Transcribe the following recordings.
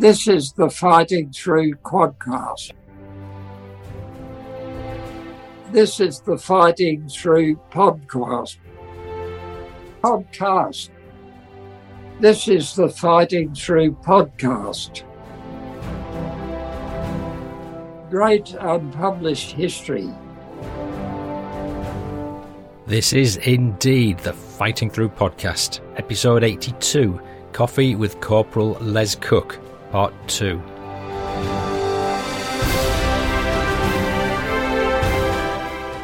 This is the Fighting Through quadcast. This is the Fighting Through podcast. Podcast. This is the Fighting Through podcast. Great unpublished history. This is indeed the Fighting Through podcast, episode 82 Coffee with Corporal Les Cook, part 2.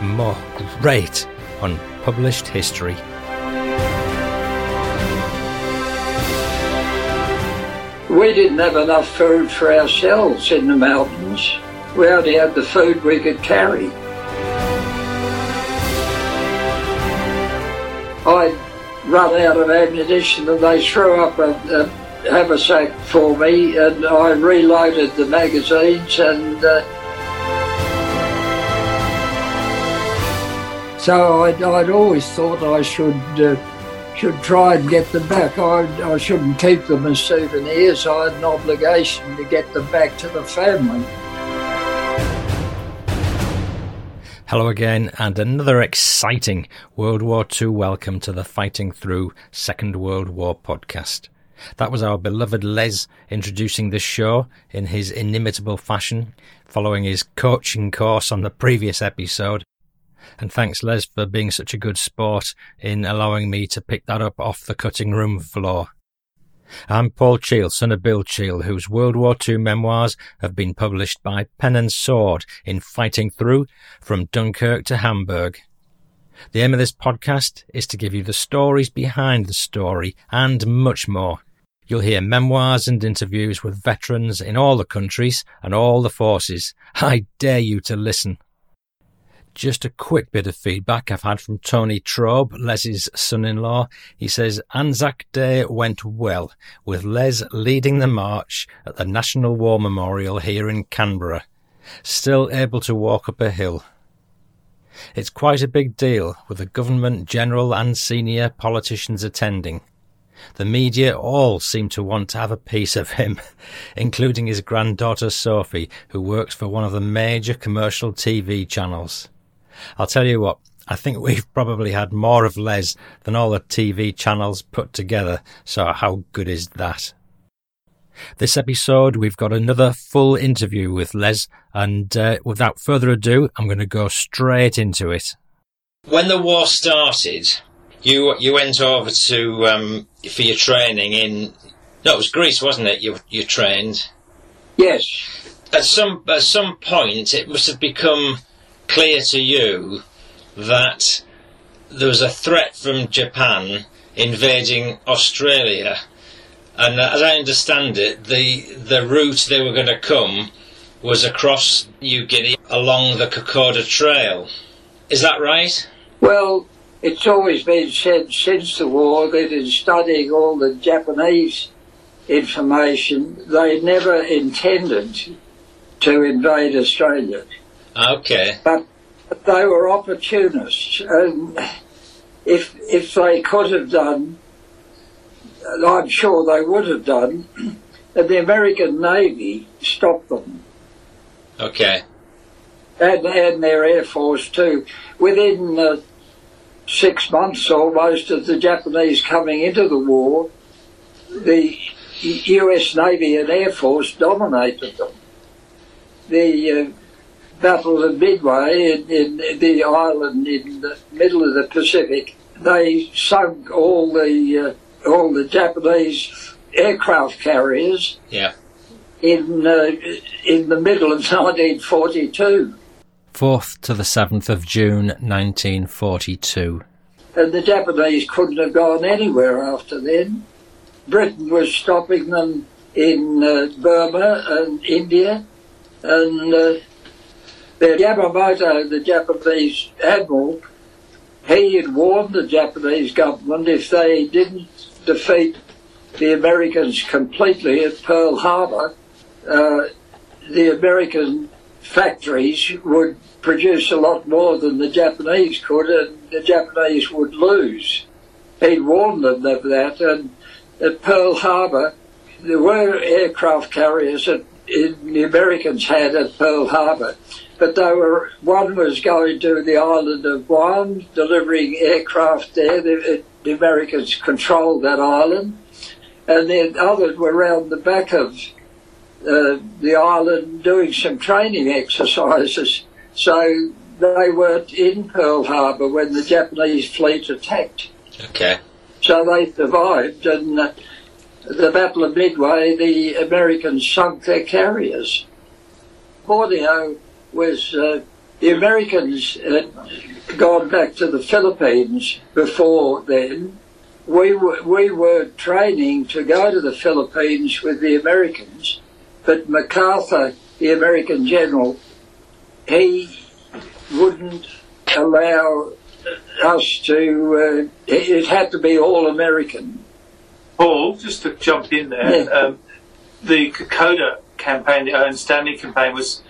More great unpublished history. We didn't have enough food for ourselves in the mountains. We only had the food we could carry. I'd run out of ammunition and they threw up a, a haversack for me and I reloaded the magazines and uh, so I'd, I'd always thought I should uh, should try and get them back. I, I shouldn't keep them as souvenirs. I had an obligation to get them back to the family. Hello again, and another exciting World War II welcome to the Fighting Through Second World War podcast. That was our beloved Les introducing the show in his inimitable fashion, following his coaching course on the previous episode. And thanks, Les, for being such a good sport in allowing me to pick that up off the cutting room floor. I'm Paul Cheall, son of Bill Cheall, whose World War II memoirs have been published by Pen and Sword in Fighting Through from Dunkirk to Hamburg. The aim of this podcast is to give you the stories behind the story and much more. You'll hear memoirs and interviews with veterans in all the countries and all the forces. I dare you to listen. Just a quick bit of feedback I've had from Tony Trobe, Les's son-in-law. He says Anzac Day went well, with Les leading the march at the National War Memorial here in Canberra, still able to walk up a hill. It's quite a big deal, with the government general and senior politicians attending. The media all seem to want to have a piece of him, including his granddaughter Sophie, who works for one of the major commercial TV channels. I'll tell you what, I think we've probably had more of Les than all the TV channels put together, so how good is that? This episode, we've got another full interview with Les, and uh, without further ado, I'm going to go straight into it. When the war started, you you went over to um, for your training in no, it was Greece, wasn't it? You you trained Yes, at some at some point. It must have become clear to you that there was a threat from Japan invading Australia, and uh, as I understand it, the the route they were going to come was across New Guinea along the Kokoda Trail. Is that right? Well, it's always been said since the war that in studying all the Japanese information, they never intended to invade Australia. Okay. But they were opportunists, and if if they could have done, I'm sure they would have done. And the American Navy stopped them, Okay. and, and their Air Force too. Within uh, six months almost of the Japanese coming into the war, the U.S. Navy and Air Force dominated them. The uh, Battle of Midway in, in the island in the middle of the Pacific, they sunk all the uh, all the Japanese aircraft carriers Yeah. in uh, in the middle of 1942. 4th to the 7th of June 1942. and the Japanese couldn't have gone anywhere after then. Britain was stopping them in uh, Burma and India, and uh, the Yamamoto, the Japanese admiral, he had warned the Japanese government if they didn't defeat the Americans completely at Pearl Harbor, uh, the American factories would produce a lot more than the Japanese could, and the Japanese would lose. He warned them of that, and at Pearl Harbor, there were aircraft carriers that the Americans had at Pearl Harbor, but they were one was going to the island of Guam, delivering aircraft there. The, the Americans controlled that island, and then others were around the back of uh, the island doing some training exercises. So they weren't in Pearl Harbor when the Japanese fleet attacked. Okay. So they survived, and uh, the Battle of Midway, the Americans sunk their carriers. Borneo was uh, the Americans had gone back to the Philippines before then. We were, we were training to go to the Philippines with the Americans, but MacArthur, the American general, he wouldn't allow us to, uh, it had to be all American. Paul, just to jump in there, Yeah. um, the Kokoda campaign, the Owen Stanley campaign, was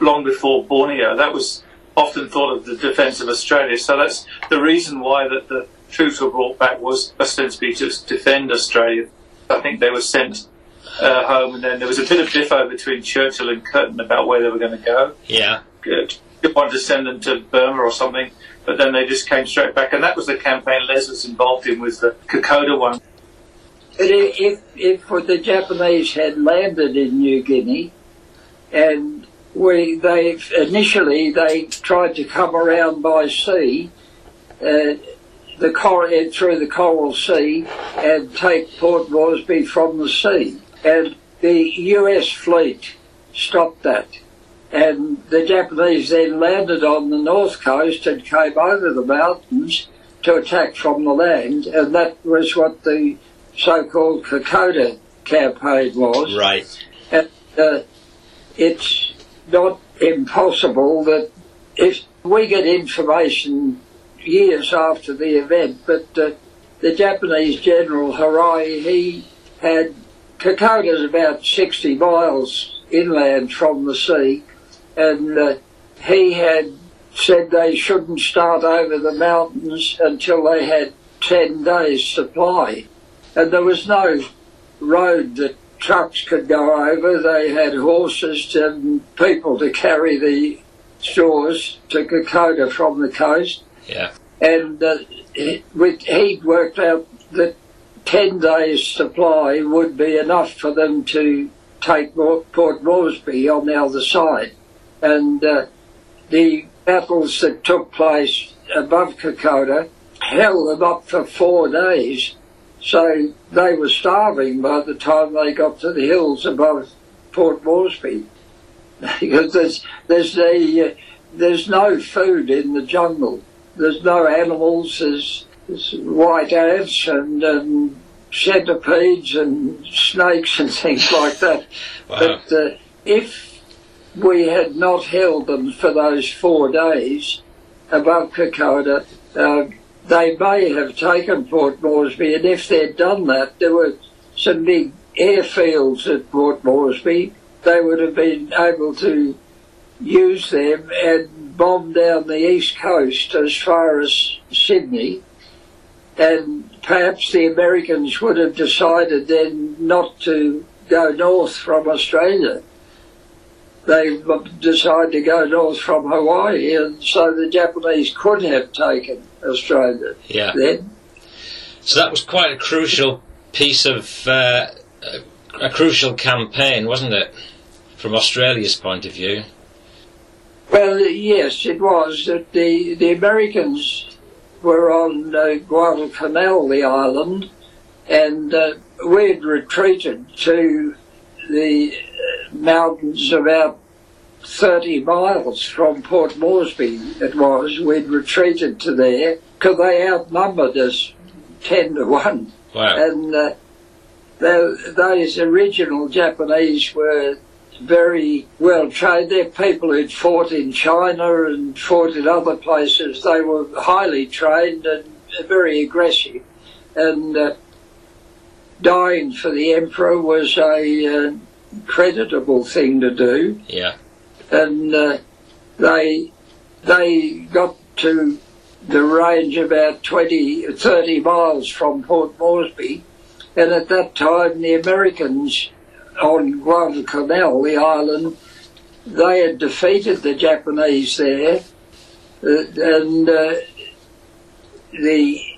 long before Borneo. That was often thought of the defence of Australia. So that's the reason why that the troops were brought back was ostensibly to defend Australia. I think they were sent uh, home, and then there was a bit of diffo between Churchill and Curtin about where they were going to go. Yeah. Good. They wanted to send them to Burma or something, but then they just came straight back, and that was the campaign Les was involved in, was the Kokoda one. But i- if, if the Japanese had landed in New Guinea, and we they initially they tried to come around by sea, uh, the cor- uh, through the Coral Sea, and take Port Moresby from the sea, and the U.S. fleet stopped that. And the Japanese then landed on the north coast and came over the mountains to attack from the land, and that was what the so-called Kokoda campaign was. Right. And uh, it's not impossible that if we get information years after the event, but uh, the Japanese General Horii, he had Kokoda's about 60 miles inland from the sea, and uh, he had said they shouldn't start over the mountains until they had 10 days supply. And there was no road that trucks could go over. They had horses and people to carry the stores to Kokoda from the coast. Yeah. And uh, he, with- he'd worked out that 10 days' supply would be enough for them to take Port Moresby on the other side. And uh, the battles that took place above Kokoda held them up for four days. So they were starving by the time they got to the hills above Port Moresby. because there's, there's, a, uh, there's no food in the jungle. There's no animals. There's, there's white ants and, and centipedes and snakes and things like that. Wow. But uh, if we had not held them for those four days above Kokoda, uh, they may have taken Port Moresby, and if they'd done that, there were some big airfields at Port Moresby. They would have been able to use them and bomb down the east coast as far as Sydney. And perhaps the Americans would have decided then not to go north from Australia. They decided to go north from Hawaii, and so the Japanese could have taken Australia Yeah. then. So that was quite a crucial piece of uh, a, a crucial campaign, wasn't it, from Australia's point of view? Well, yes, it was that the the Americans were on uh, Guadalcanal, the island, and uh, we'd retreated to the uh, mountains about 30 miles from Port Moresby, it was. We'd retreated to there because they outnumbered us 10 to 1. Wow. And uh, tho- those original Japanese were very well trained. They're people who'd fought in China and fought in other places. They were highly trained and very aggressive. And uh, dying for the emperor was a uh, creditable thing to do. Yeah. and uh, they they got to the range about 20, 30 miles from Port Moresby, and at that time the Americans on Guadalcanal, the island, they had defeated the Japanese there, uh, and uh, the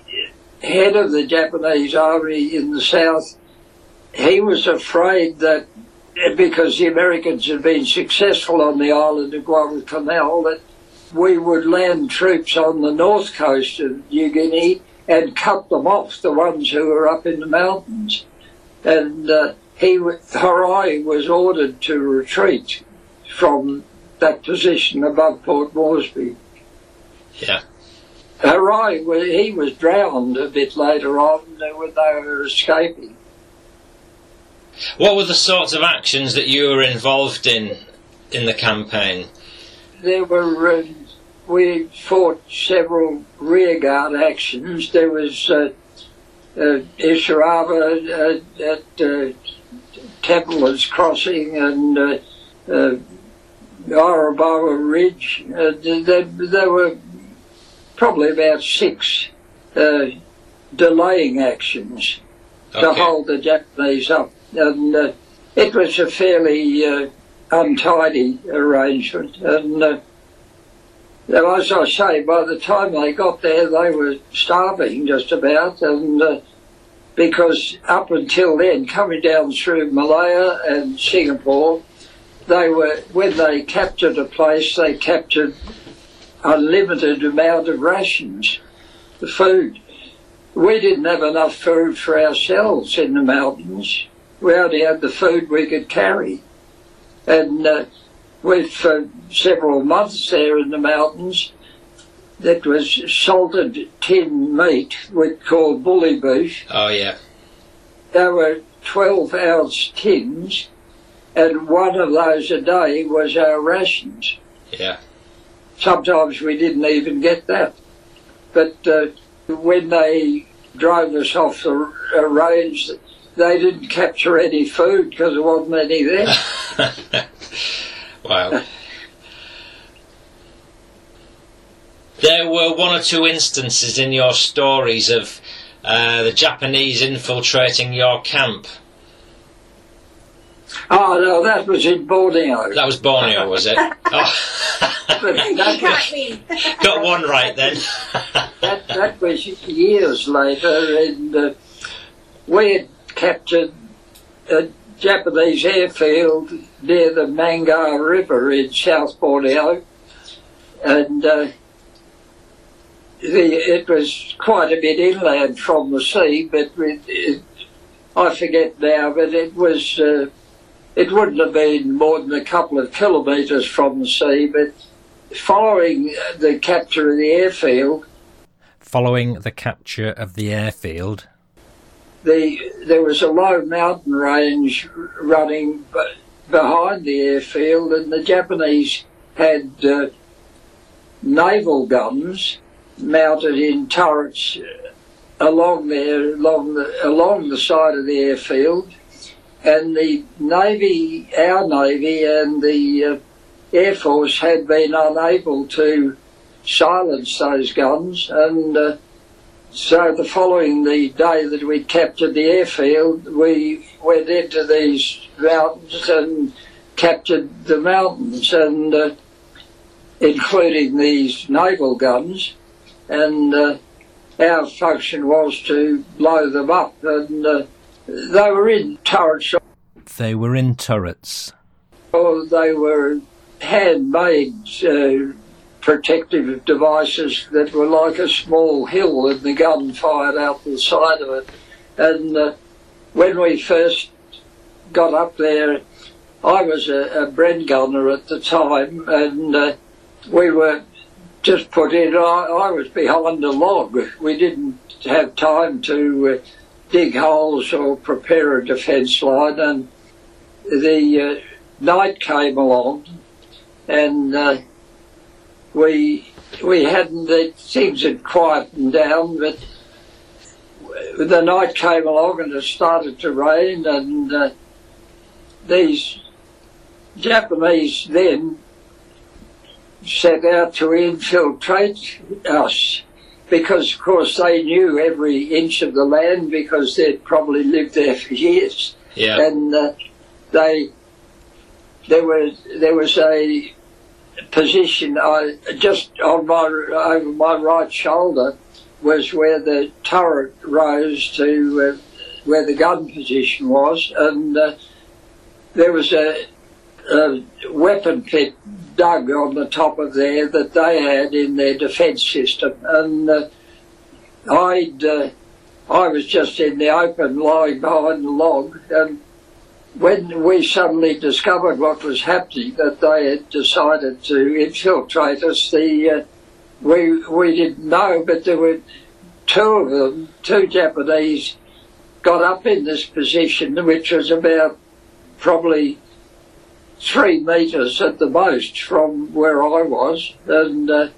head of the Japanese army in the south, he was afraid that because the Americans had been successful on the island of Guadalcanal, that we would land troops on the north coast of New Guinea and cut them off, the ones who were up in the mountains. And uh, he, Horii was ordered to retreat from that position above Port Moresby. Yeah. Horii, wa- he was drowned a bit later on uh, when they were escaping. What were the sorts of actions that you were involved in in the campaign? there were uh, we fought several rearguard actions. There was uh, uh, Isurava uh, at uh, Templeton's Crossing and uh, uh, Ioribaiwa Ridge. Uh, there, there were probably about six uh, delaying actions to hold the Japanese up, and uh, it was a fairly uh, untidy arrangement. And uh, as I say, by the time they got there, they were starving just about, and uh, because up until then, coming down through Malaya and Singapore, they were when they captured a place, they captured unlimited amount of rations, the food. We didn't have enough food for ourselves in the mountains. We only had the food we could carry. And uh, we, for several months there in the mountains, that was salted tin meat we called bully beef. Oh yeah. There were 12 ounce tins, and one of those a day was our rations. Yeah. Sometimes we didn't even get that. But uh, when they drove us off the uh, range, they didn't capture any food because there wasn't any there. Wow. There were one or two instances in your stories of uh, the Japanese infiltrating your camp. Oh no, that was in Borneo. That was Borneo, was it? Oh. But that, was, me. Got one right then. that, that was years later, and uh, we had captured a Japanese airfield near the Manggar River in South Borneo, and uh, the, it was quite a bit inland from the sea, but it, it, I forget now, but it was. Uh, it wouldn't have been more than a couple of kilometres from the sea, but following the capture of the airfield, Following the capture of the airfield, the there was a low mountain range running b- behind the airfield, and the Japanese had uh, naval guns mounted in turrets uh, along there, along the along the side of the airfield, and the navy, our navy, and the uh, air force had been unable to silence those guns, and. Uh, so the following the day that we captured the airfield, we went into these mountains and captured the mountains, and uh, including these naval guns, and uh, our function was to blow them up, and uh, they were in turrets they were in turrets. or they were handmade uh, protective devices that were like a small hill and the gun fired out the side of it. And uh, when we first got up there, I was a, a Bren gunner at the time, and uh, we were just put in. I, I was behind a log. We didn't have time to uh, dig holes or prepare a defence line, and the uh, night came along, and uh, we we hadn't. The, things had quietened down, but the night came along and it started to rain, and uh, these Japanese then set out to infiltrate us because, of course, they knew every inch of the land because they'd probably lived there for years, Yeah. and uh, they there was there was a position I just on my over my right shoulder was where the turret rose to uh, where the gun position was, and uh, there was a, a weapon pit dug on the top of there that they had in their defence system, and uh, I'd uh, I was just in the open, lying behind the log, and when we suddenly discovered what was happening, that they had decided to infiltrate us, the uh, we we didn't know, but there were two of them, two Japanese, got up in this position, which was about probably three metres at the most from where I was, and uh,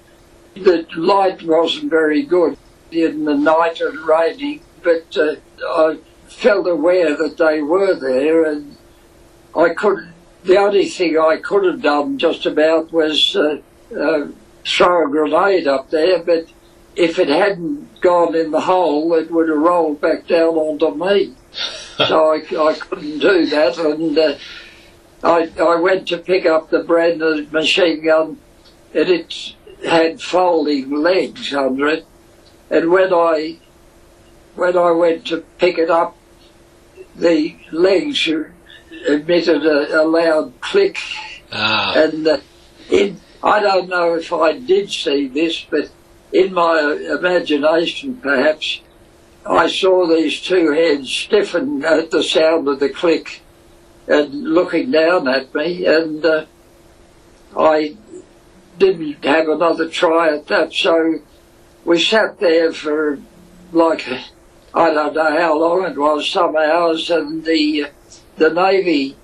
the light wasn't very good in the night and raining, but uh, I felt aware that they were there, and I could. The only thing I could have done just about was uh, uh, throw a grenade up there, but if it hadn't gone in the hole, it would have rolled back down onto me. so I, I couldn't do that, and uh, I, I went to pick up the brand new machine gun, and it had folding legs under it. And when I when I went to pick it up, the legs emitted a, a loud click, Ah. and uh, in I don't know if I did see this, but in my imagination, perhaps I saw these two heads stiffen at the sound of the click and looking down at me, and uh, I didn't have another try at that. So we sat there for like I don't know how long it was, some hours, and the the navy,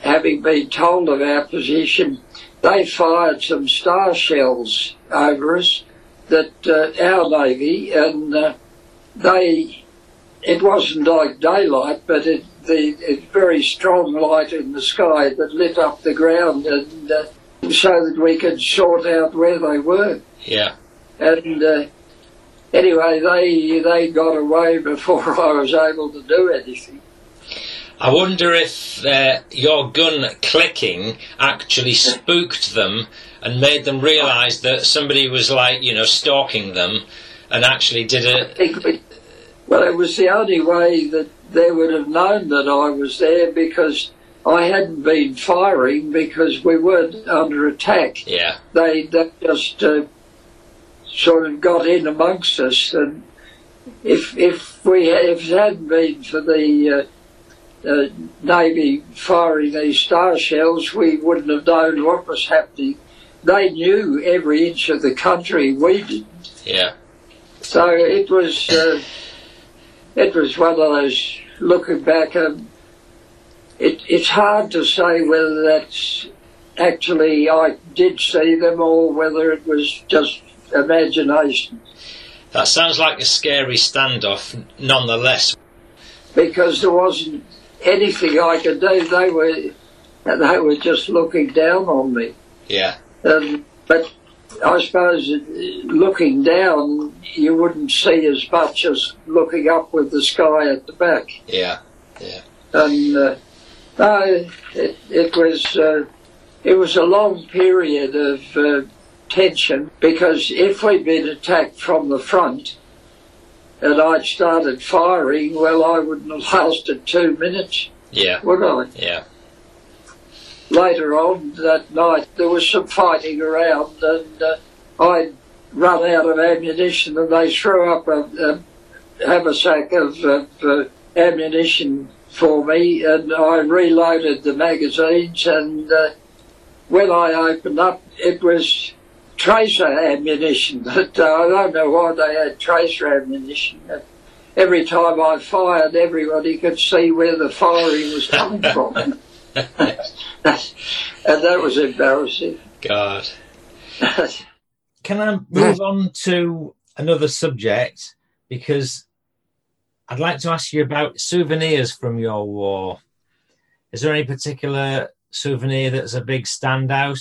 having been told of our position, they fired some star shells over us. That uh, our navy and uh, they it wasn't like daylight, but it the very strong light in the sky that lit up the ground, and uh, so that we could sort out where they were. Yeah. And uh, anyway, they they got away before I was able to do anything. I wonder if uh, your gun clicking actually spooked them and made them realise that somebody was like, you know, stalking them and actually did it. we, well, it was the only way that they would have known that I was there because I hadn't been firing because we weren't under attack. Yeah. They, they just uh, sort of got in amongst us, and if if we if it hadn't been for the uh, uh, navy firing these star shells, we wouldn't have known what was happening. They knew every inch of the country. We didn't. Yeah. So it was uh, it was one of those looking back. Um, it, it's hard to say whether that's actually I did see them or whether it was just imagination. That sounds like a scary standoff, nonetheless. because there wasn't anything I could do. They were they were just looking down on me. Yeah. Um, but I suppose uh, looking down, you wouldn't see as much as looking up with the sky at the back. Yeah, yeah. And uh, no, it, it was uh, it was a long period of uh, tension because if we'd been attacked from the front and I'd started firing, well, I wouldn't have lasted two minutes, Yeah. would I? Yeah. Later on that night, there was some fighting around, and uh, I'd run out of ammunition, and they threw up a, a haversack of, of uh, ammunition for me, and I reloaded the magazines. And uh, when I opened up, it was tracer ammunition, but uh, I don't know why they had tracer ammunition. Every time I fired, everybody could see where the firing was coming from. and that was embarrassing. God. Can I move on to another subject? Because I'd like to ask you about souvenirs from your war. Is there any particular souvenir that's a big standout?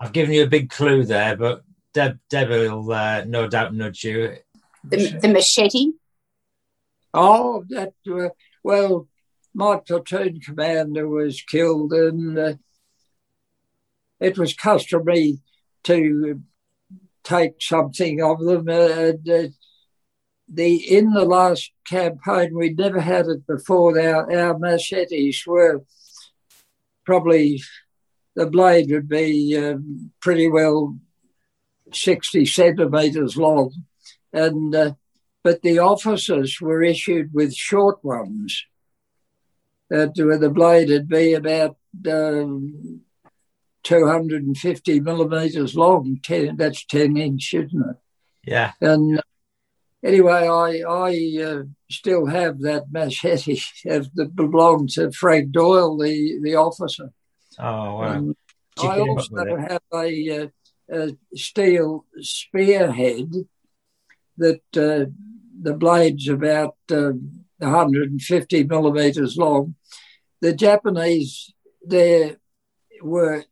I've given you a big clue there, but Deb, Deb will uh, no doubt nudge you. The, the machete? Oh, that, uh, well, my platoon commander was killed, and uh, it was customary to take something of them. Uh, the in the last campaign, we'd never had it before. Our our machetes were probably the blade would be um, pretty well sixty centimeters long, and uh, but the officers were issued with short ones. That where the blade would be about um, 250 millimeters long. 10, that's 10 inch, isn't it? Yeah. And anyway, I I uh, still have that machete that belonged to Frank Doyle, the, the officer. Oh, wow. Um, I also have a, uh, a, steel spearhead that uh, the blade's about 150 um, millimeters long. The Japanese there were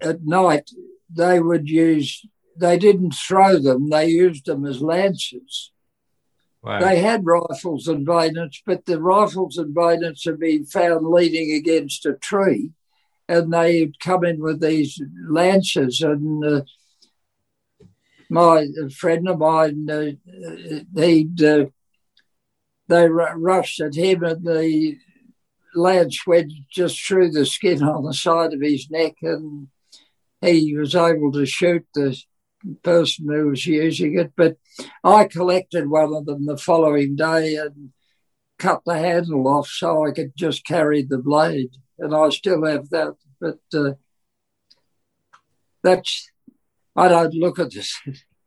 at night they would use they didn't throw them they used them as lances wow. they had rifles and bayonets but the rifles and bayonets had been found leaning against a tree and they'd come in with these lances and uh, my friend of mine uh, he'd uh, they r- rushed at him and the lance went just through the skin on the side of his neck and he was able to shoot the person who was using it. But I collected one of them the following day and cut the handle off so I could just carry the blade. And I still have that. But uh, that's, I don't look at this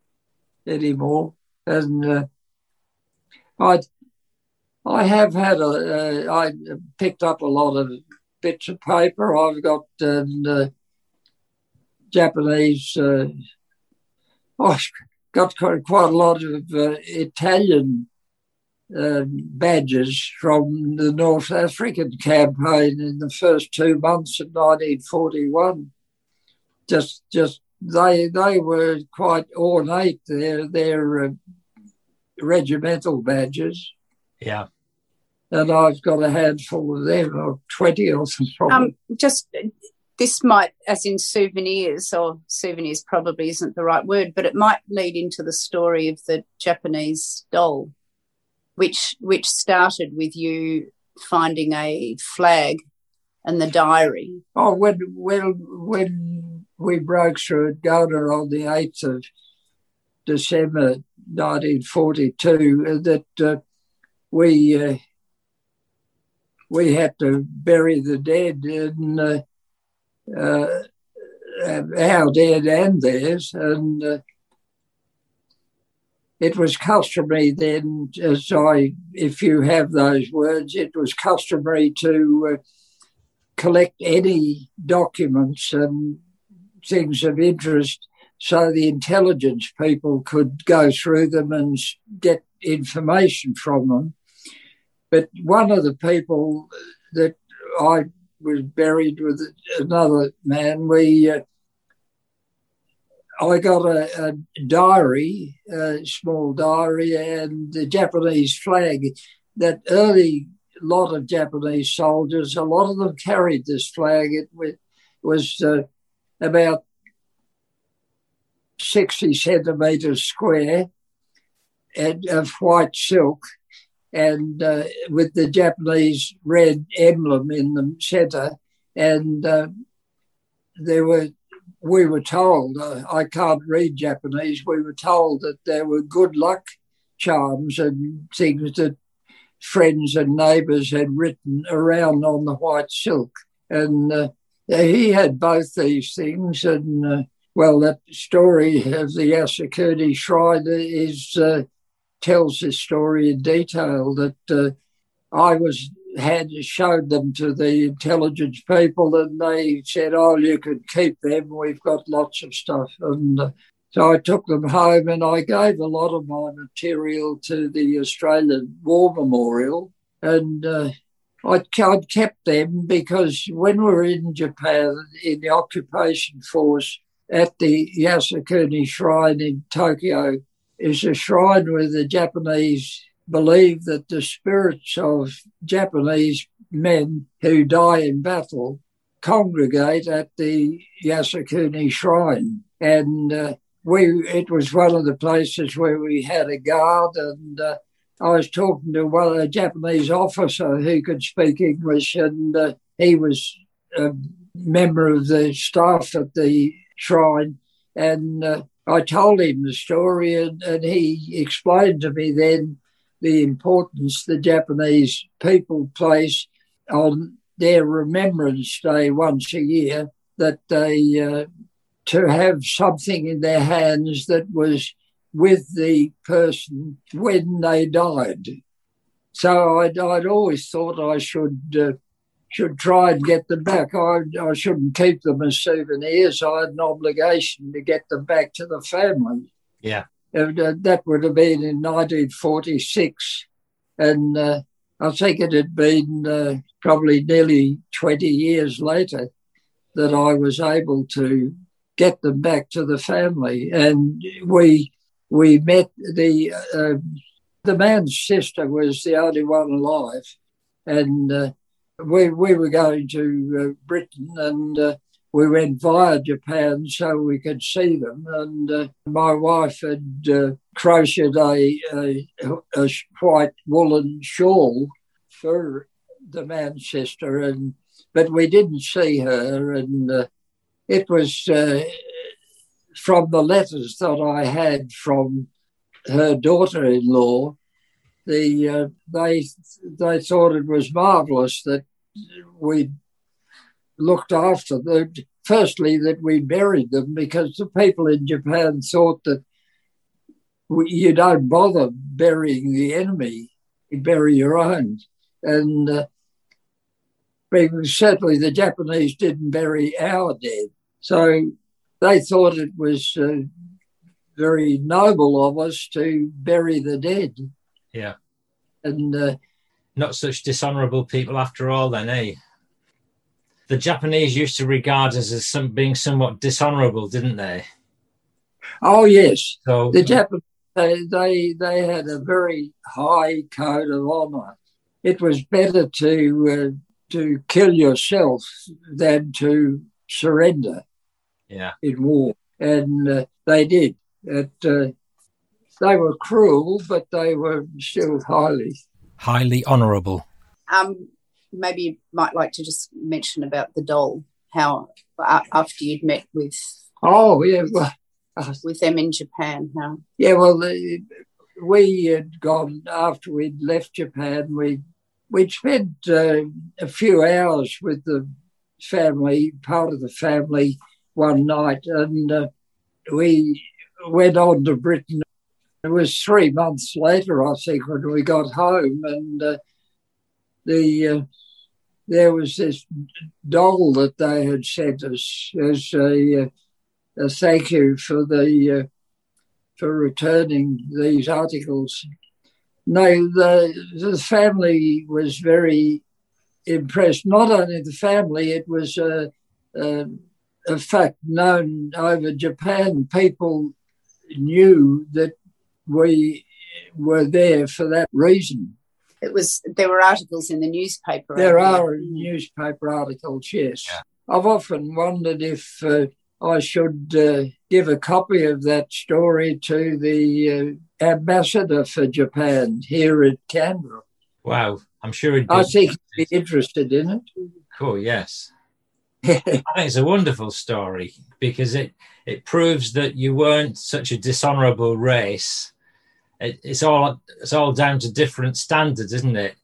anymore. And uh, I, I have had a, uh, I picked up a lot of bits of paper. I've got, uh, Japanese. Uh, oh, got quite a lot of uh, Italian uh, badges from the North African campaign in the first two months of 1941. Just, just they they were quite ornate. Their their uh, regimental badges. Yeah. And I've got a handful of them, or twenty or something. Um, just this might, as in souvenirs, or souvenirs probably isn't the right word, but it might lead into the story of the Japanese doll, which which started with you finding a flag and the diary. Oh, when when when we broke through at Gona on the eighth of December, nineteen forty-two, uh, that uh, we. Uh, we had to bury the dead, and uh, uh, our dead and theirs. And uh, it was customary then, as I, if you have those words, it was customary to uh, collect any documents and things of interest so the intelligence people could go through them and get information from them. But one of the people that I was buried with another man. We uh, I got a, a, diary, a small diary, and the Japanese flag. That early lot of Japanese soldiers, a lot of them carried this flag. It was uh, about 60 centimeters square and of white silk and uh, with the Japanese red emblem in the center. And uh, there were, we were told, uh, I can't read Japanese, we were told that there were good luck charms and things that friends and neighbours had written around on the white silk. And uh, he had both these things. And uh, well, that story of the Yasukuni Shrine is uh, tells this story in detail. That uh, I was had showed them to the intelligence people, and they said, "Oh, you can keep them. We've got lots of stuff." And uh, so I took them home and I gave a lot of my material to the Australian War Memorial. And uh, I'd kept them because when we were in Japan, in the occupation force at the Yasukuni Shrine in Tokyo, is a shrine where the Japanese believe that the spirits of Japanese men who die in battle congregate at the Yasukuni Shrine. And uh, we it was one of the places where we had a guard and uh, I was talking to one of a Japanese officer who could speak English and uh, he was a member of the staff at the shrine and uh, I told him the story and, and he explained to me then the importance the Japanese people place on their Remembrance Day once a year that they uh, to have something in their hands that was with the person when they died. So I'd, I'd always thought I should uh, should try and get them back. I, I shouldn't keep them as souvenirs. I had an obligation to get them back to the family. Yeah. And, uh, that would have been in 1946. And uh, I think it had been uh, probably nearly 20 years later that I was able to get them back to the family. And we we met the uh, the man's sister was the only one alive, and uh, we we were going to uh, Britain and. Uh, we went via Japan so we could see them, and uh, my wife had uh, crocheted a, a, a white woolen shawl for the man's sister, and but we didn't see her, and it was uh, from the letters that I had from her daughter-in-law. The uh, they they thought it was marvelous that we looked after them. Firstly, that we buried them because the people in Japan thought that we, you don't bother burying the enemy; you bury your own. And uh, certainly the Japanese didn't bury our dead. So they thought it was uh, very noble of us to bury the dead. Yeah. And uh, not such dishonorable people after all, then, eh? The Japanese used to regard us as some, being somewhat dishonorable, didn't they? Oh yes, so the Japanese they, they they had a very high code of honor. It was better to uh, to kill yourself than to surrender yeah. in war. And uh, they did. It, uh, they were cruel, but they were still highly. Highly honourable. Um, maybe you might like to just mention about the doll, how uh, after you'd met with. Oh, yeah. Well, uh, with them in Japan, how? Yeah, well, we had gone after we'd left Japan. We we'd spent uh, a few hours with the family, part of the family, one night, and uh, we went on to Britain. It was three months later, I think, when we got home, and uh, the uh, there was this doll that they had sent us as a, uh, a thank you for the uh, for returning these articles no, the, the family was very impressed. Not only the family, it was a, a, a fact known over Japan. People knew that we were there for that reason. It was there were articles in the newspaper. There are newspaper articles, yes. Yeah. I've often wondered if uh, I should uh, give a copy of that story to the uh, ambassador for Japan here at Canberra. Wow, I'm sure he'd I think he'd be interested in it. Cool, yes. I think it's a wonderful story because it, it proves that you weren't such a dishonorable race it, it's all it's all down to different standards, isn't it?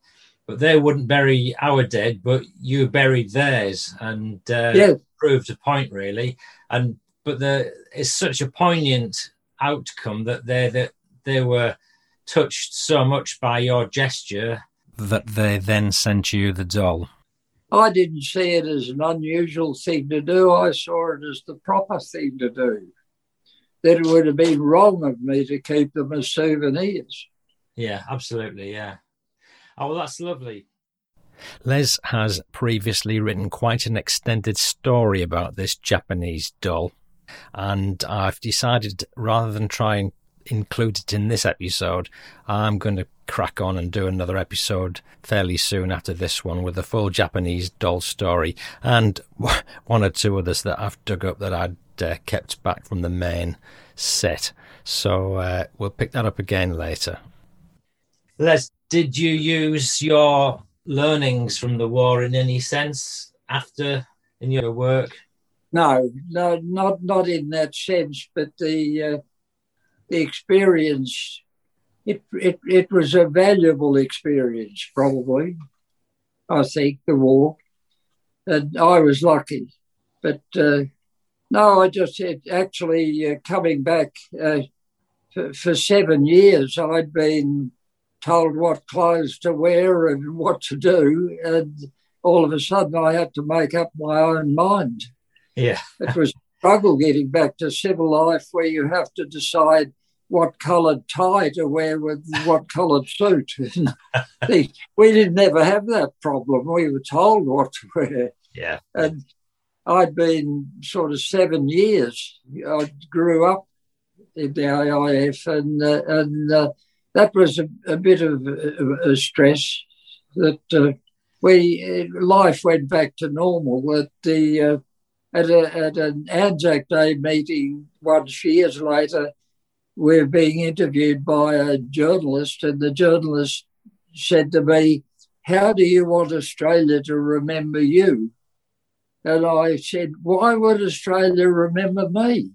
But they wouldn't bury our dead, but you buried theirs, and uh, Yeah. proved a point really. And but the it's such a poignant outcome that they that they were touched so much by your gesture that they then sent you the doll. I didn't see it as an unusual thing to do. I saw it as the proper thing to do. That it would have been wrong of me to keep them as souvenirs. Yeah, absolutely. Yeah. Oh, well, that's lovely. Les has previously written quite an extended story about this Japanese doll, and I've decided rather than try and include it in this episode, I'm going to crack on and do another episode fairly soon after this one with a full Japanese doll story and one or two others that I've dug up that I'd uh, kept back from the main set. So uh, we'll pick that up again later. Les, did you use your learnings from the war in any sense after in your work? No, no, not not in that sense, but the uh, the experience. It, it it was a valuable experience, probably. I think the war, and I was lucky, but uh, no, I just had actually uh, coming back uh, for, for seven years. I'd been told what clothes to wear and what to do, and all of a sudden I had to make up my own mind. Yeah. It was a struggle getting back to civil life where you have to decide what coloured tie to wear with what coloured suit. we didn't ever have that problem. We were told what to wear. Yeah. And I'd been sort of seven years. I grew up in the AIF, and uh, and uh, that was a, a bit of a, a stress. That uh, we life went back to normal. That the uh, at, a, at an Anzac Day meeting once years later, we're being interviewed by a journalist, and the journalist said to me, How do you want Australia to remember you? And I said, Why would Australia remember me?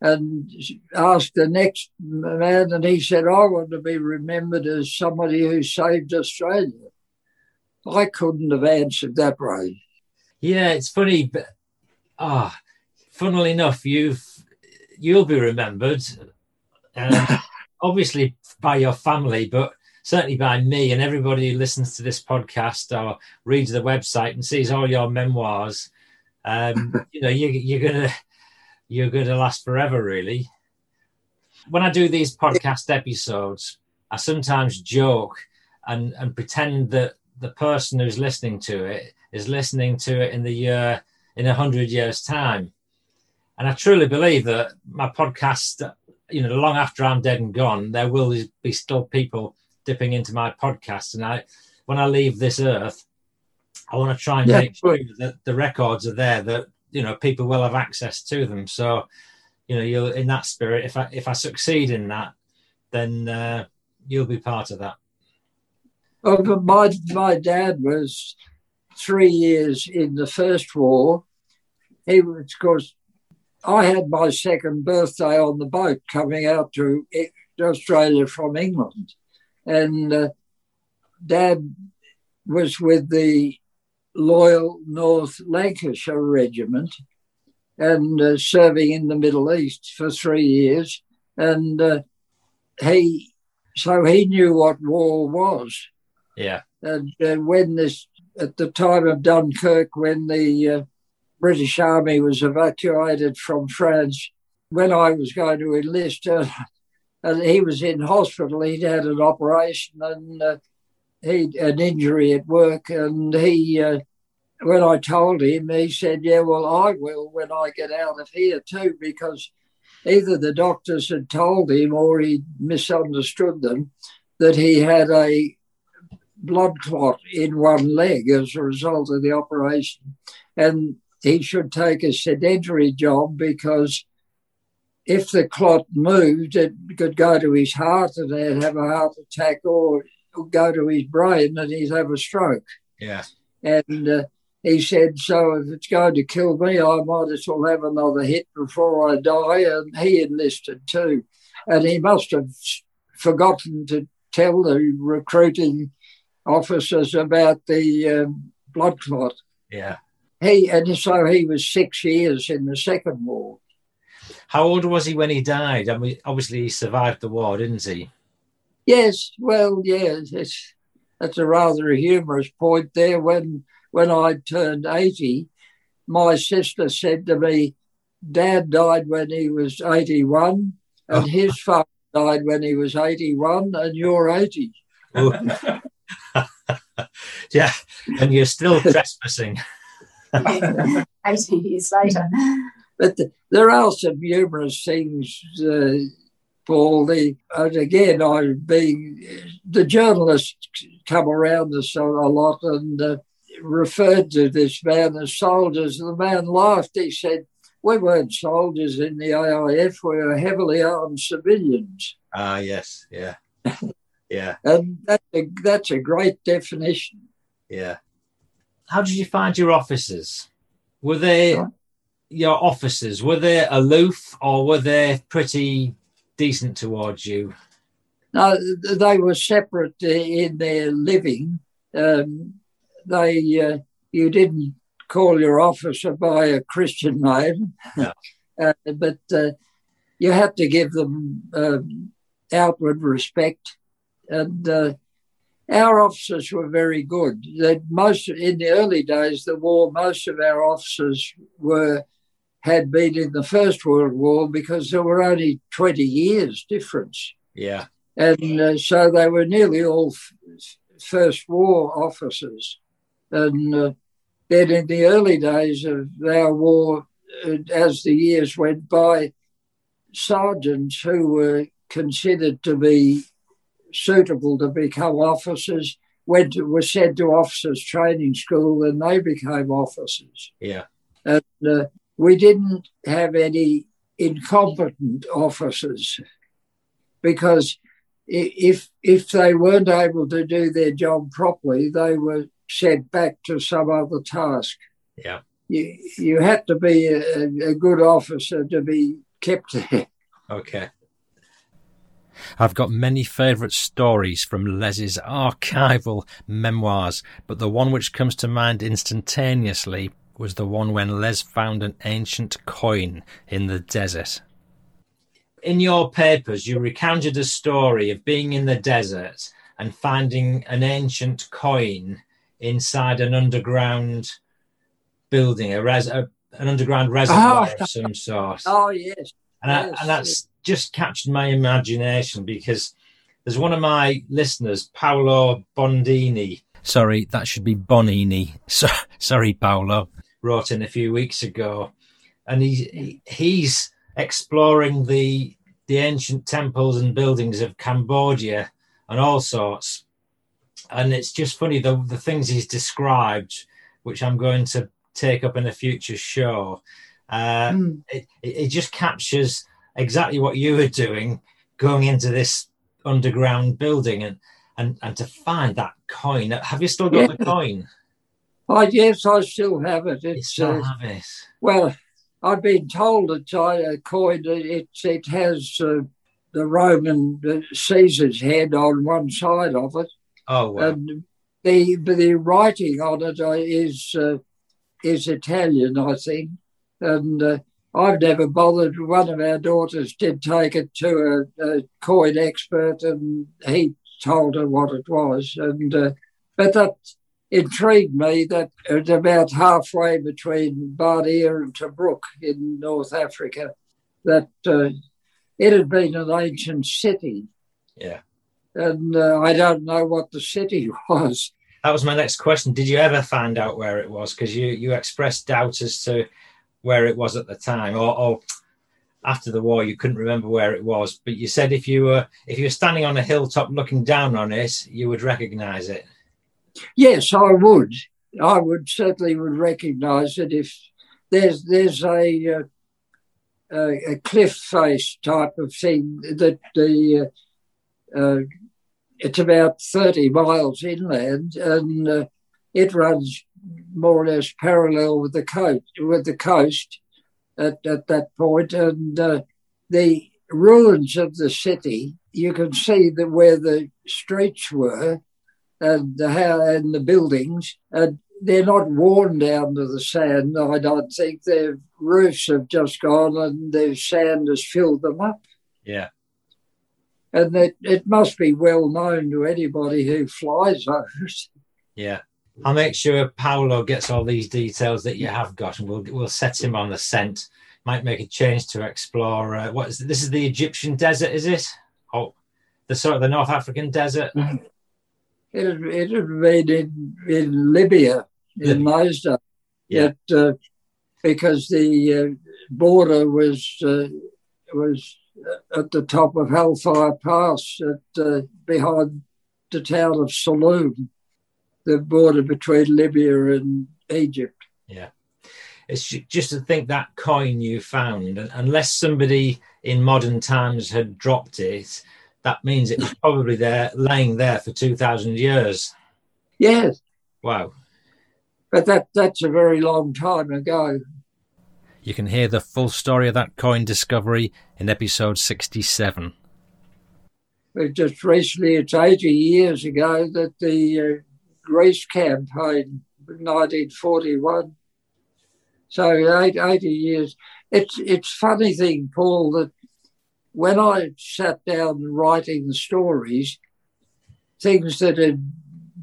And asked the next man, and he said, I want to be remembered as somebody who saved Australia. I couldn't have answered that right. Yeah, it's funny, but ah, funnily enough, you've you'll be remembered, um, obviously by your family, but certainly by me and everybody who listens to this podcast or reads the website and sees all your memoirs. Um, you know, you, you're gonna you're gonna last forever, really. When I do these podcast episodes, I sometimes joke and and pretend that the person who's listening to it is listening to it in the year in a hundred years' time. And I truly believe that my podcast, you know, long after I'm dead and gone, there will be still people dipping into my podcast. And I, when I leave this earth, I want to try and Yeah, make sure that the records are there, that you know people will have access to them. So, you know, you'll in that spirit. If I if I succeed in that, then uh, you'll be part of that. Well, my my dad was three years in the first war. He was, of course, I had my second birthday on the boat coming out to Australia from England, and uh, Dad was with the Loyal North Lancashire Regiment and uh, serving in the Middle East for three years, and uh, he so he knew what war was. Yeah, And uh, when this, at the time of Dunkirk, when the uh, British Army was evacuated from France, when I was going to enlist, uh, and he was in hospital, he'd had an operation and uh, he an injury at work, and he. Uh, when I told him, he said, "Yeah, well, I will when I get out of here too," because either the doctors had told him or he misunderstood them that he had a blood clot in one leg as a result of the operation. And he should take a sedentary job because if the clot moved, it could go to his heart and he'd have a heart attack or go to his brain and he'd have a stroke. yeah, And uh, he said, So if it's going to kill me, I might as well have another hit before I die. And he enlisted too. And he must have forgotten to tell the recruiting officers about the um, blood clot. Yeah. He and so he was six years in the Second War. How old was he when he died? I mean, obviously he survived the war, didn't he? Yes, well, yes, it's, that's a rather humorous point there. When when I turned eighty, my sister said to me, "Dad died when he was eighty-one, and Oh. his father died when he was eighty-one, and you're eighty. yeah, and you're still trespassing. 18 years later. But th there are some humorous things, uh, Paul. The, and again, I being the journalists come around us a, a lot and uh, referred to this man as soldiers. The man laughed. He said, "We weren't soldiers in the AIF. We were heavily armed civilians." Ah, yes, yeah, yeah, And that's a, that's a great definition. yeah. How did you find your officers? Were they Right. your officers? Were they aloof or were they pretty decent towards you? No, they were separate in their living. Um, they uh, you didn't call your officer by a Christian name, No. uh, but uh, you had to give them um, outward respect. And uh, our officers were very good. That most in the early days, of the war, most of our officers were had been in the First World War because there were only twenty years difference Yeah, and uh, so they were nearly all First War officers. And uh, then in the early days of our war, uh, as the years went by, sergeants who were considered to be suitable to become officers went to, were sent to officers training school and they became officers. yeah, And uh, we didn't have any incompetent officers because if if they weren't able to do their job properly, they were sent back to some other task. yeah. You you had to be a, a good officer to be kept there. Okay. I've got many favourite stories from Les's archival memoirs, but the one which comes to mind instantaneously was the one when Les found an ancient coin in the desert. In your papers, you recounted a story of being in the desert and finding an ancient coin inside an underground building, a, res- a an underground reservoir Ah. of some sort. Oh yes, And, I, Yes, and that's just captured my imagination because there's one of my listeners, Paolo Bondini. Sorry, that should be Bonini. So, sorry, Paolo. Wrote in a few weeks ago, and he, he he's exploring the the ancient temples and buildings of Cambodia and all sorts. And it's just funny the the things he's described, which I'm going to take up in a future show. Uh, Mm. it, it it just captures exactly what you were doing going into this underground building and and and to find that coin have you still got the Yeah. coin oh yes, I still have it. you It's still uh, have it Well, I've been told it's a coin. It it has uh, the Roman uh, Caesar's head on one side of it, oh well and the the writing on it uh, is uh, is Italian, I think. And uh, I've never bothered. One of our daughters did take it to a, a coin expert, and he told her what it was. And uh, but that intrigued me that it's about halfway between Bardia and Tobruk in North Africa, that uh, it had been an ancient city. yeah And uh, I don't know what the city was. that was my next question did you ever find out where it was because you you expressed doubt as to where it was at the time or, or after the war you couldn't remember where it was but you said if you were if you were standing on a hilltop looking down on it you would recognize it Yes, I would. I would certainly would recognise it if there's there's a uh, a, cliff face type of thing that the uh, uh, it's about thirty miles inland and uh, it runs more or less parallel with the coast with the coast at, at that point and uh, the ruins of the city you can see that where the streets were and the how and the buildings, and they're not worn down to the sand. I don't think their roofs have just gone and the sand has filled them up. Yeah. And it, it must be well known to anybody who flies those. Yeah. I'll make sure Paolo gets all these details that you have got, and we'll we'll set him on the scent. Might make a change to explore. Uh, what is it? this? Is the Egyptian desert? Is it? Oh, the sort of the North African desert. It had, it had been in, in Libya in days. Yeah. That, uh, because the uh, border was uh, was at the top of Hellfire Pass, at, uh, behind the town of Saloum, the border between Libya and Egypt. Yeah. It's just to think that coin you found, unless somebody in modern times had dropped it, that means it was probably there, laying there for two thousand years. Yes, Wow. but that that's a very long time ago. You can hear the full story of that coin discovery in episode 67. But just recently, it's 80 years ago that the uh, Greece campaign, 1941. So eight, 80 years. It's it's funny thing, Paul, that when I sat down writing the stories, things that had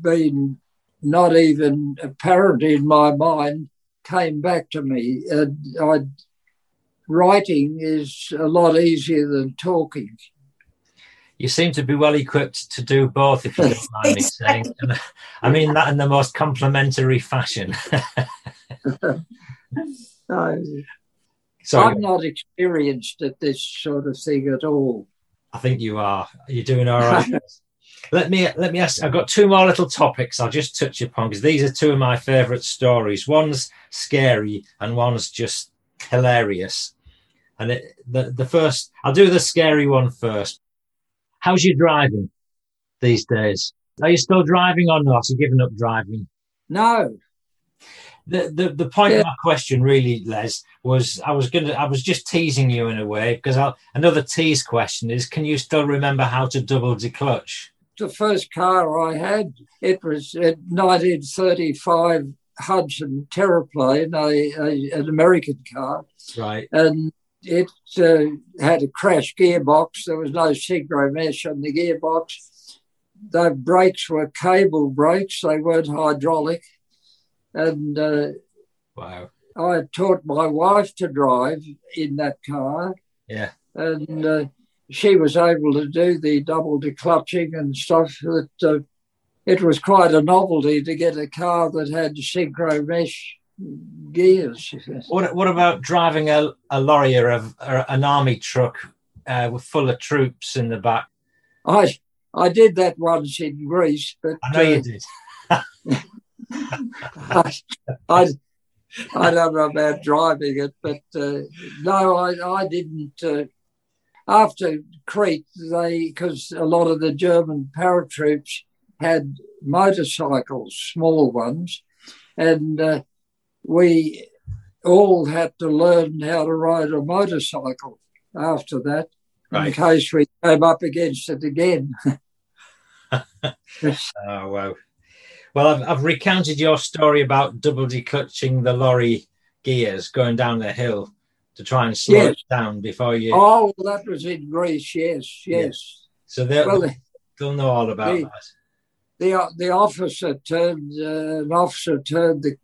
been not even apparent in my mind came back to me. And I, writing is a lot easier than talking. You seem to be well equipped to do both, if you don't mind me saying. I mean that in the most complimentary fashion. No, so I'm not experienced at this sort of thing at all. I think you are. You're doing all right. let me let me ask. I've got two more little topics. I'll just touch upon because these are two of my favourite stories. One's scary and one's just hilarious. And it, the the first, I'll do the scary one first. How's your driving these days? Are you still driving or not? You're giving up driving. No, The, the the point Yeah. of my question really, Les, was I was gonna I was just teasing you in a way because I'll, another tease question is can you still remember how to double declutch? the first car I had, it was a 1935 Hudson Terraplane, a, a, an American car, Right. and it uh, had a crash gearbox. There was no synchro mesh on the gearbox. The brakes were cable brakes, they weren't hydraulic. And uh, Wow. I had taught my wife to drive in that car, Yeah. and uh, she was able to do the double declutching and stuff. That uh, it was quite a novelty to get a car that had synchro mesh gears. What What about driving a, a lorry or, a, or an army truck uh, with full of troops in the back? I I did that once in Greece, but I know uh, you did. I, I, I don't know about driving it, but uh, no, I, I didn't. Uh, after Crete, they because a lot of the German paratroops had motorcycles, small ones, and uh, we all had to learn how to ride a motorcycle after that, in case we came up against it again. Oh wow. Well, I've, I've recounted your story about double declutching the lorry gears going down the hill to try and slow Yes. it down before you. Oh, that was in Greece. Yes, yes. So they'll, Well, they'll know all about the- that. the the officer turned uh, an officer turned the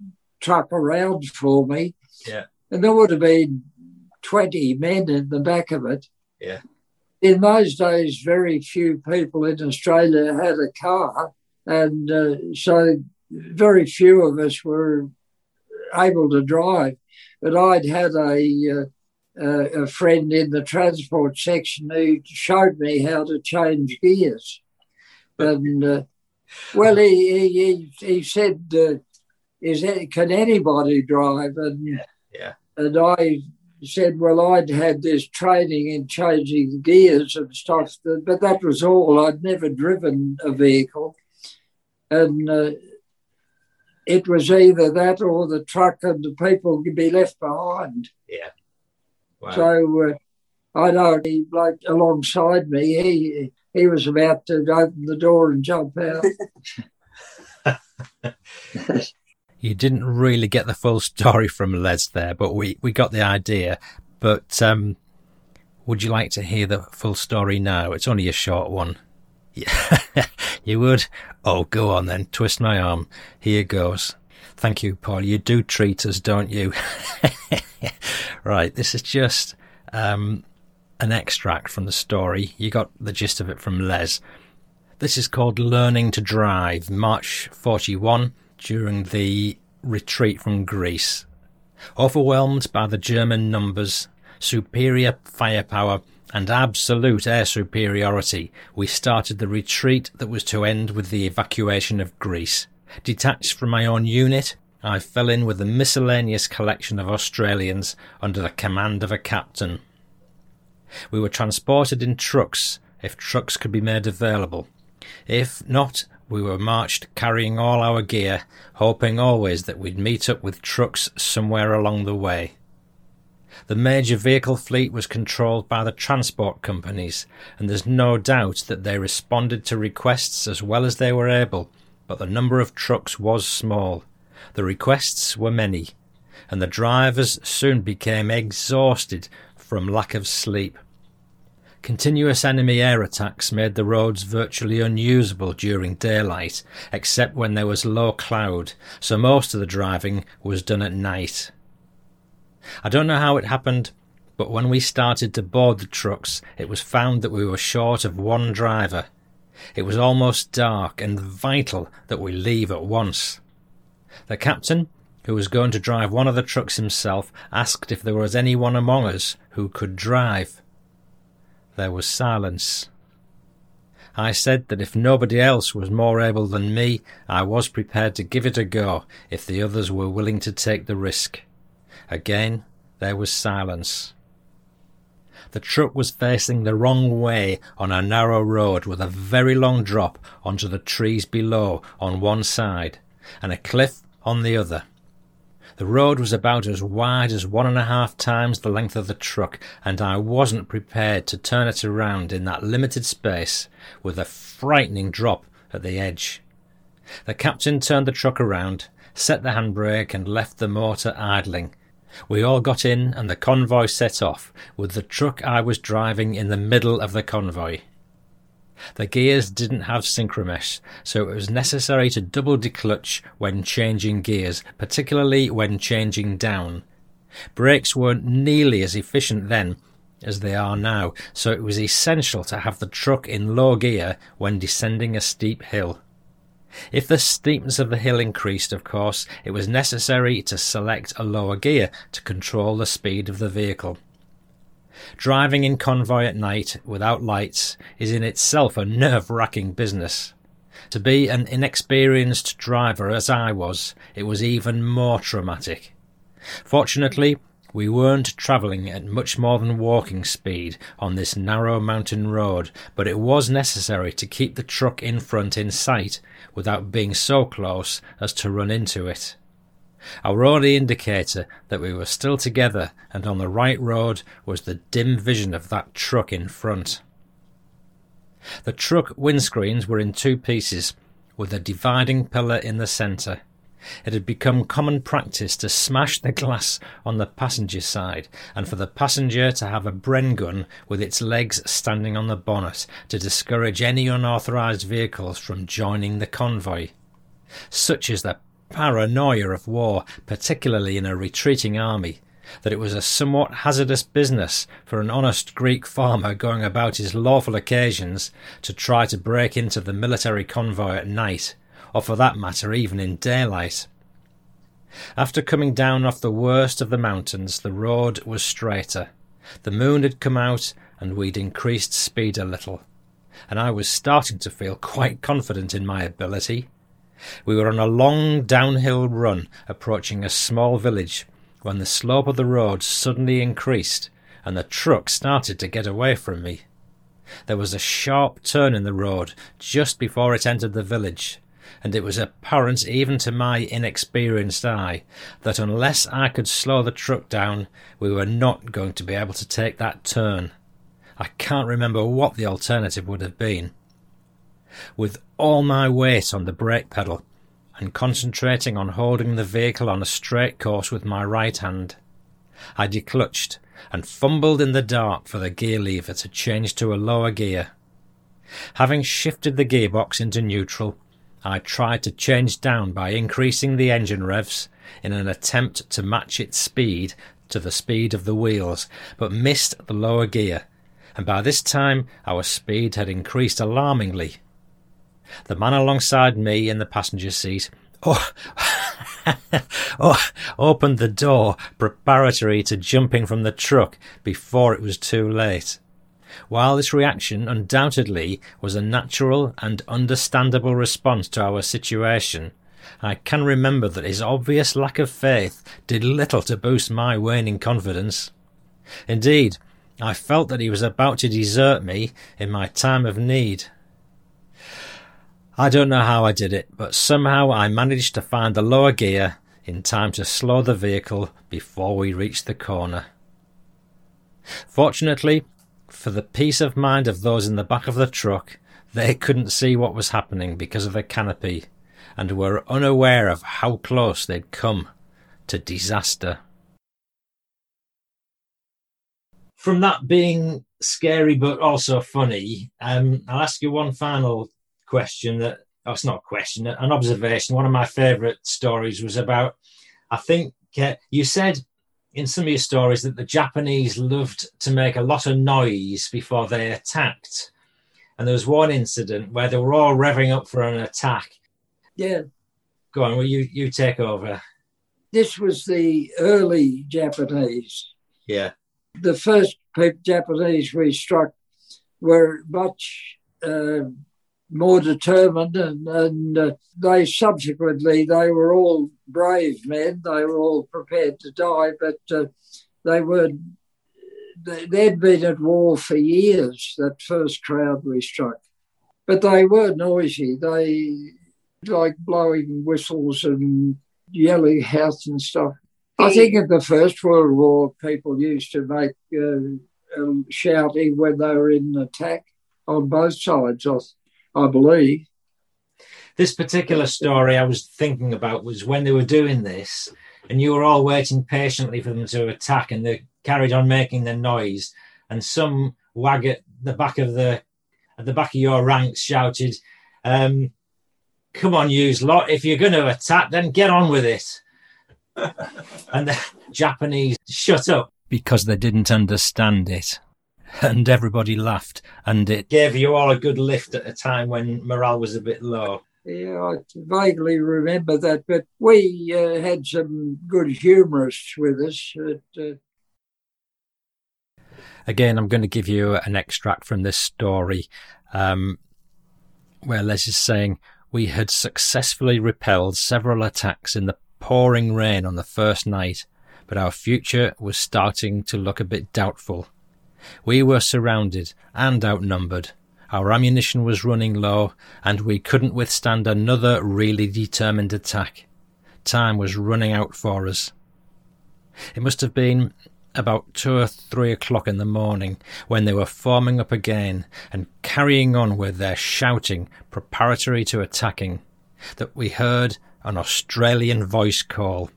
truck around for me. Yeah. And there would have been twenty men in the back of it. Yeah. In those days, very few people in Australia had a car, and uh, so very few of us were able to drive. But I'd had a uh, a a friend in the transport section who showed me how to change gears, and. Uh, well, he he, he, he said, uh, "Is that, can anybody drive?" And yeah. and I said, "Well, I'd had this training in changing gears and stuff, but that was all. I'd never driven a vehicle, and uh, it was either that or the truck and the people could be left behind." Wow. So uh, I know he bloke alongside me, he he was about to open the door and jump out. You didn't really get the full story from Les there, but we, we got the idea. But um, would you like to hear the full story now? It's only a short one. Yeah, you would? Oh, go on then. Twist my arm. Here goes. Thank you, Paul. You do treat us, don't you? right, this is just um, an extract from the story. You got the gist of it from Les. This is called Learning to Drive, March 41, during the retreat from Greece. Overwhelmed by the German numbers, superior firepower, and absolute air superiority, we started the retreat that was to end with the evacuation of Greece. Detached from my own unit, I fell in with a miscellaneous collection of Australians under the command of a captain. We were transported in trucks, if trucks could be made available. If not, we were marched carrying all our gear, hoping always that we'd meet up with trucks somewhere along the way. The major vehicle fleet was controlled by the transport companies, and there's no doubt that they responded to requests as well as they were able, but the number of trucks was small. The requests were many, and the drivers soon became exhausted from lack of sleep. Continuous enemy air attacks made the roads virtually unusable during daylight, except when there was low cloud, so most of the driving was done at night. I don't know how it happened, but when we started to board the trucks, it was found that we were short of one driver. It was almost dark and vital that we leave at once. The captain, who was going to drive one of the trucks himself, asked if there was anyone among us who could drive. There was silence. I said that if nobody else was more able than me, I was prepared to give it a go if the others were willing to take the risk. Again, there was silence. The truck was facing the wrong way on a narrow road with a very long drop onto the trees below on one side and a cliff on the other. The road was about as wide as one and a half times the length of the truck, and I wasn't prepared to turn it around in that limited space with a frightening drop at the edge. The captain turned the truck around, set the handbrake, and left the motor idling. We all got in, and the convoy set off, with the truck I was driving in the middle of the convoy. The gears didn't have synchromesh, so it was necessary to double declutch when changing gears, particularly when changing down. Brakes weren't nearly as efficient then as they are now, so it was essential to have the truck in low gear when descending a steep hill. If the steepness of the hill increased, of course, it was necessary to select a lower gear to control the speed of the vehicle. Driving in convoy at night without lights is in itself a nerve wracking business. To be an inexperienced driver as I was, it was even more traumatic. Fortunately, we weren't travelling at much more than walking speed on this narrow mountain road, but it was necessary to keep the truck in front in sight without being so close as to run into it. Our only indicator that we were still together and on the right road was the dim vision of that truck in front. The truck windscreens were in two pieces, with a dividing pillar in the centre. It had become common practice to smash the glass on the passenger side, and for the passenger to have a Bren gun with its legs standing on the bonnet to discourage any unauthorised vehicles from joining the convoy. Such is the paranoia of war, particularly in a retreating army, that it was a somewhat hazardous business for an honest Greek farmer going about his lawful occasions to try to break into the military convoy at night, or for that matter even in daylight. After coming down off the worst of the mountains, the road was straighter. The moon had come out, and we'd increased speed a little, and I was starting to feel quite confident in my ability. We were on a long downhill run approaching a small village when the slope of the road suddenly increased and the truck started to get away from me. There was a sharp turn in the road just before it entered the village, and it was apparent even to my inexperienced eye that unless I could slow the truck down, we were not going to be able to take that turn. I can't remember what the alternative would have been. With all my weight on the brake pedal and concentrating on holding the vehicle on a straight course with my right hand, I declutched and fumbled in the dark for the gear lever to change to a lower gear. Having shifted the gearbox into neutral, I tried to change down by increasing the engine revs in an attempt to match its speed to the speed of the wheels, but missed the lower gear, and by this time our speed had increased alarmingly. The man alongside me in the passenger seat oh, oh, opened the door preparatory to jumping from the truck before it was too late. While this reaction undoubtedly was a natural and understandable response to our situation, I can remember that his obvious lack of faith did little to boost my waning confidence. Indeed, I felt that he was about to desert me in my time of need. I don't know how I did it, but somehow I managed to find the lower gear in time to slow the vehicle before we reached the corner. Fortunately, for the peace of mind of those in the back of the truck, they couldn't see what was happening because of the canopy and were unaware of how close they'd come to disaster. From that being scary but also funny, um, I'll ask you one final question that oh, it's not a question, an observation. One of my favourite stories was about, I think uh, you said in some of your stories that the Japanese loved to make a lot of noise before they attacked. And there was one incident where they were all revving up for an attack Yeah, Go on, well, you, you take over. this was the early Japanese. Yeah. The first Japanese we struck were much uh, more determined, and, and uh, they subsequently they were all brave men. They were all prepared to die, but uh, they were they- they'd been at war for years. That first crowd we struck, but they were noisy. They like blowing whistles and yelling out and stuff. I think in the First World War, people used to make uh, um, shouting when they were in attack on both sides, I, I believe. This particular story I was thinking about was when they were doing this, and you were all waiting patiently for them to attack, and they carried on making their noise, and some wag at the back of the at the back of your ranks shouted, um, "Come on, use lot! If you're going to attack, then get on with it." and the Japanese shut up because they didn't understand it. And everybody laughed, and it gave you all a good lift at a time when morale was a bit low. Yeah, I vaguely remember that, but we uh, had some good humourists with us. But, uh, Again, I'm going to give you an extract from this story um, where Les is saying, We had successfully repelled several attacks in the pouring rain on the first night, but our future was starting to look a bit doubtful. We were surrounded and outnumbered. Our ammunition was running low, and we couldn't withstand another really determined attack. Time was running out for us. It must have been about two or three o'clock in the morning when they were forming up again and carrying on with their shouting preparatory to attacking that we heard an Australian voice call.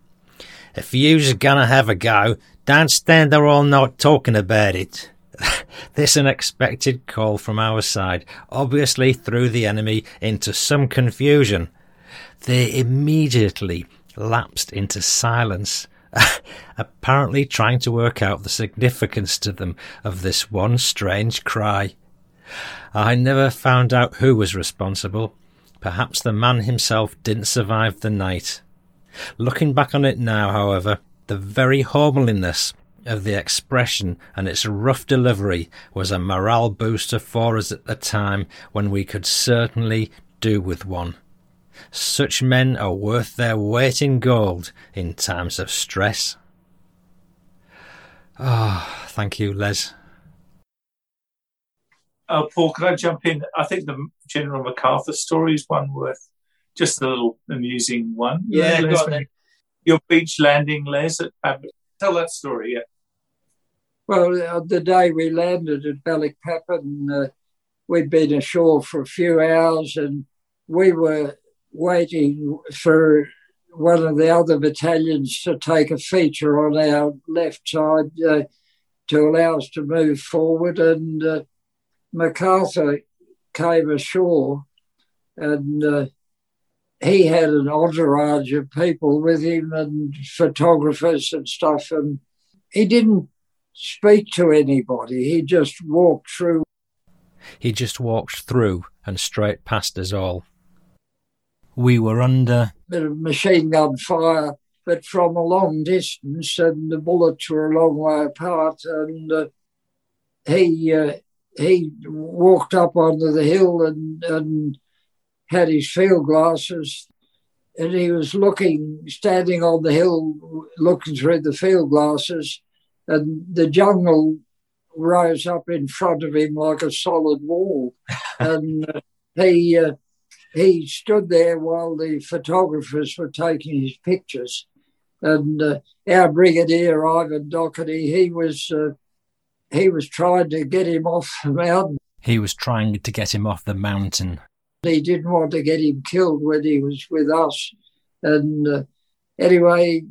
If you's gonna have a go, don't stand there all night talking about it. this unexpected call from our side obviously threw the enemy into some confusion. They immediately lapsed into silence, apparently trying to work out the significance to them of this one strange cry. I never found out who was responsible. Perhaps the man himself didn't survive the night. Looking back on it now, however, the very homeliness of the expression and its rough delivery was a morale booster for us at the time when we could certainly do with one. Such men are worth their weight in gold in times of stress. Ah, thank you, Les. Uh, Paul, could I jump in? I think the General MacArthur story is one worth just a little amusing one. Yeah, Les, go on then. Your beach landing, Les, at Abbott. Tell that story, yeah. Well, uh, the day we landed at Balikpapan, uh, we'd been ashore for a few hours and we were waiting for one of the other battalions to take a feature on our left side uh, to allow us to move forward. And uh, MacArthur came ashore and uh, he had an entourage of people with him and photographers and stuff. And he didn't speak to anybody, he just walked through. He just walked through and straight past us all. We were under bit of machine gun fire, but from a long distance, and the bullets were a long way apart. And uh, he uh, he walked up onto the hill and, and had his field glasses, and he was looking, standing on the hill, looking through the field glasses, and the jungle rose up in front of him like a solid wall, and uh, he uh, he stood there while the photographers were taking his pictures, and uh, our brigadier Ivan Dougherty, he was uh, he was trying to get him off the mountain. He was trying to get him off the mountain. He didn't want to get him killed when he was with us, and uh, anyway,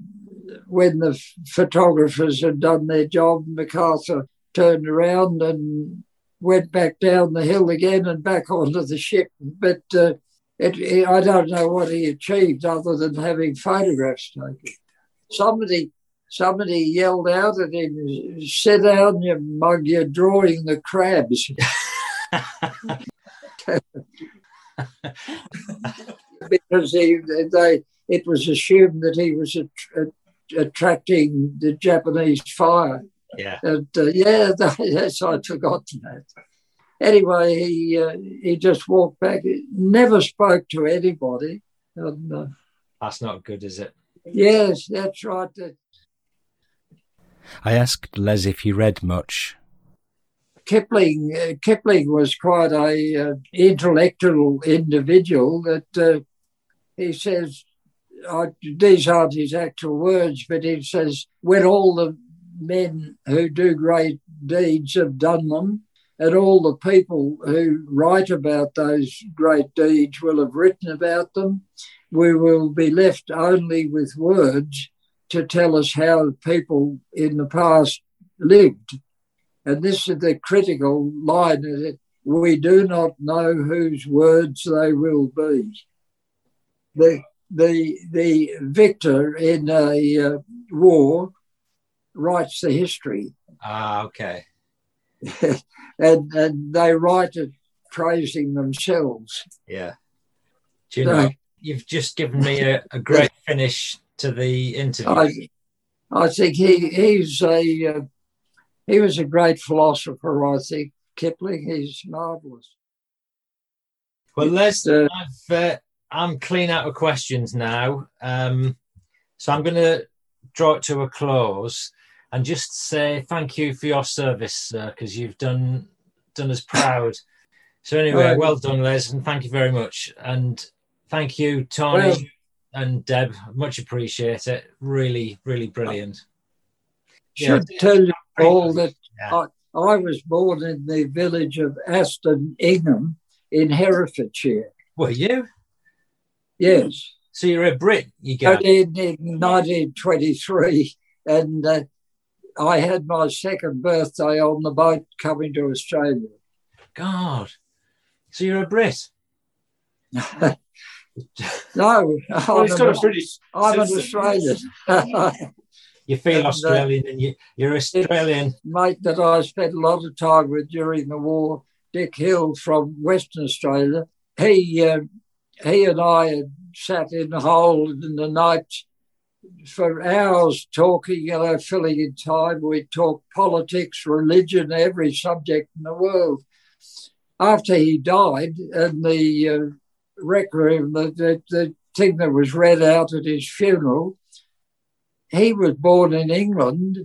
when the photographers had done their job, MacArthur turned around and went back down the hill again and back onto the ship. But uh, it, it, I don't know what he achieved other than having photographs taken. Somebody, somebody yelled out at him, "Sit down, you mug! You're drawing the crabs." because he, they, it was assumed that he was attracting the Japanese fire. Yeah. And uh, yeah, yes, I'd forgotten that. Anyway, he uh, he just walked back. He never spoke to anybody. And, uh, that's not good, is it? Yes, that's right. I asked Les if he read much. Kipling uh, Kipling was quite a uh, intellectual individual. That uh, he says I, these aren't his actual words, but he says when all the men who do great deeds have done them, and all the people who write about those great deeds will have written about them. We will be left only with words to tell us how people in the past lived. And this is the critical line that we do not know whose words they will be. The, the, the victor in a uh, war writes the history. Ah, okay. and and they write it praising themselves. Yeah. Do you know, you've just given me a, a great finish to the interview. I, I think he he's a uh, he was a great philosopher. I think Kipling. He's marvelous. Well, Les, uh, uh, I'm clean out of questions now, um, so I'm going to draw it to a close and just say thank you for your service because you've done done us proud. So anyway, well done, Les, and thank you very much. And thank you, Tony well, and Deb. Much appreciate it. Really, really brilliant. Should yeah. tell you all that yeah. I, I was born in the village of Aston Ingham in Herefordshire. Were you? Yes. So you're a Brit, you go. In, in 1923, and uh, I had my second birthday on the boat coming to Australia. God. So you're a Brit? no, well, I'm, an, British I'm an Australian. you feel and, uh, Australian uh, and you, you're Australian. Mate that I spent a lot of time with during the war, Dick Hill from Western Australia, he, uh, he and I had sat in the hole in the night for hours talking, you know, filling in time. We talked politics, religion, every subject in the world. After he died, and the uh, requiem, the, the, the thing that was read out at his funeral, he was born in England,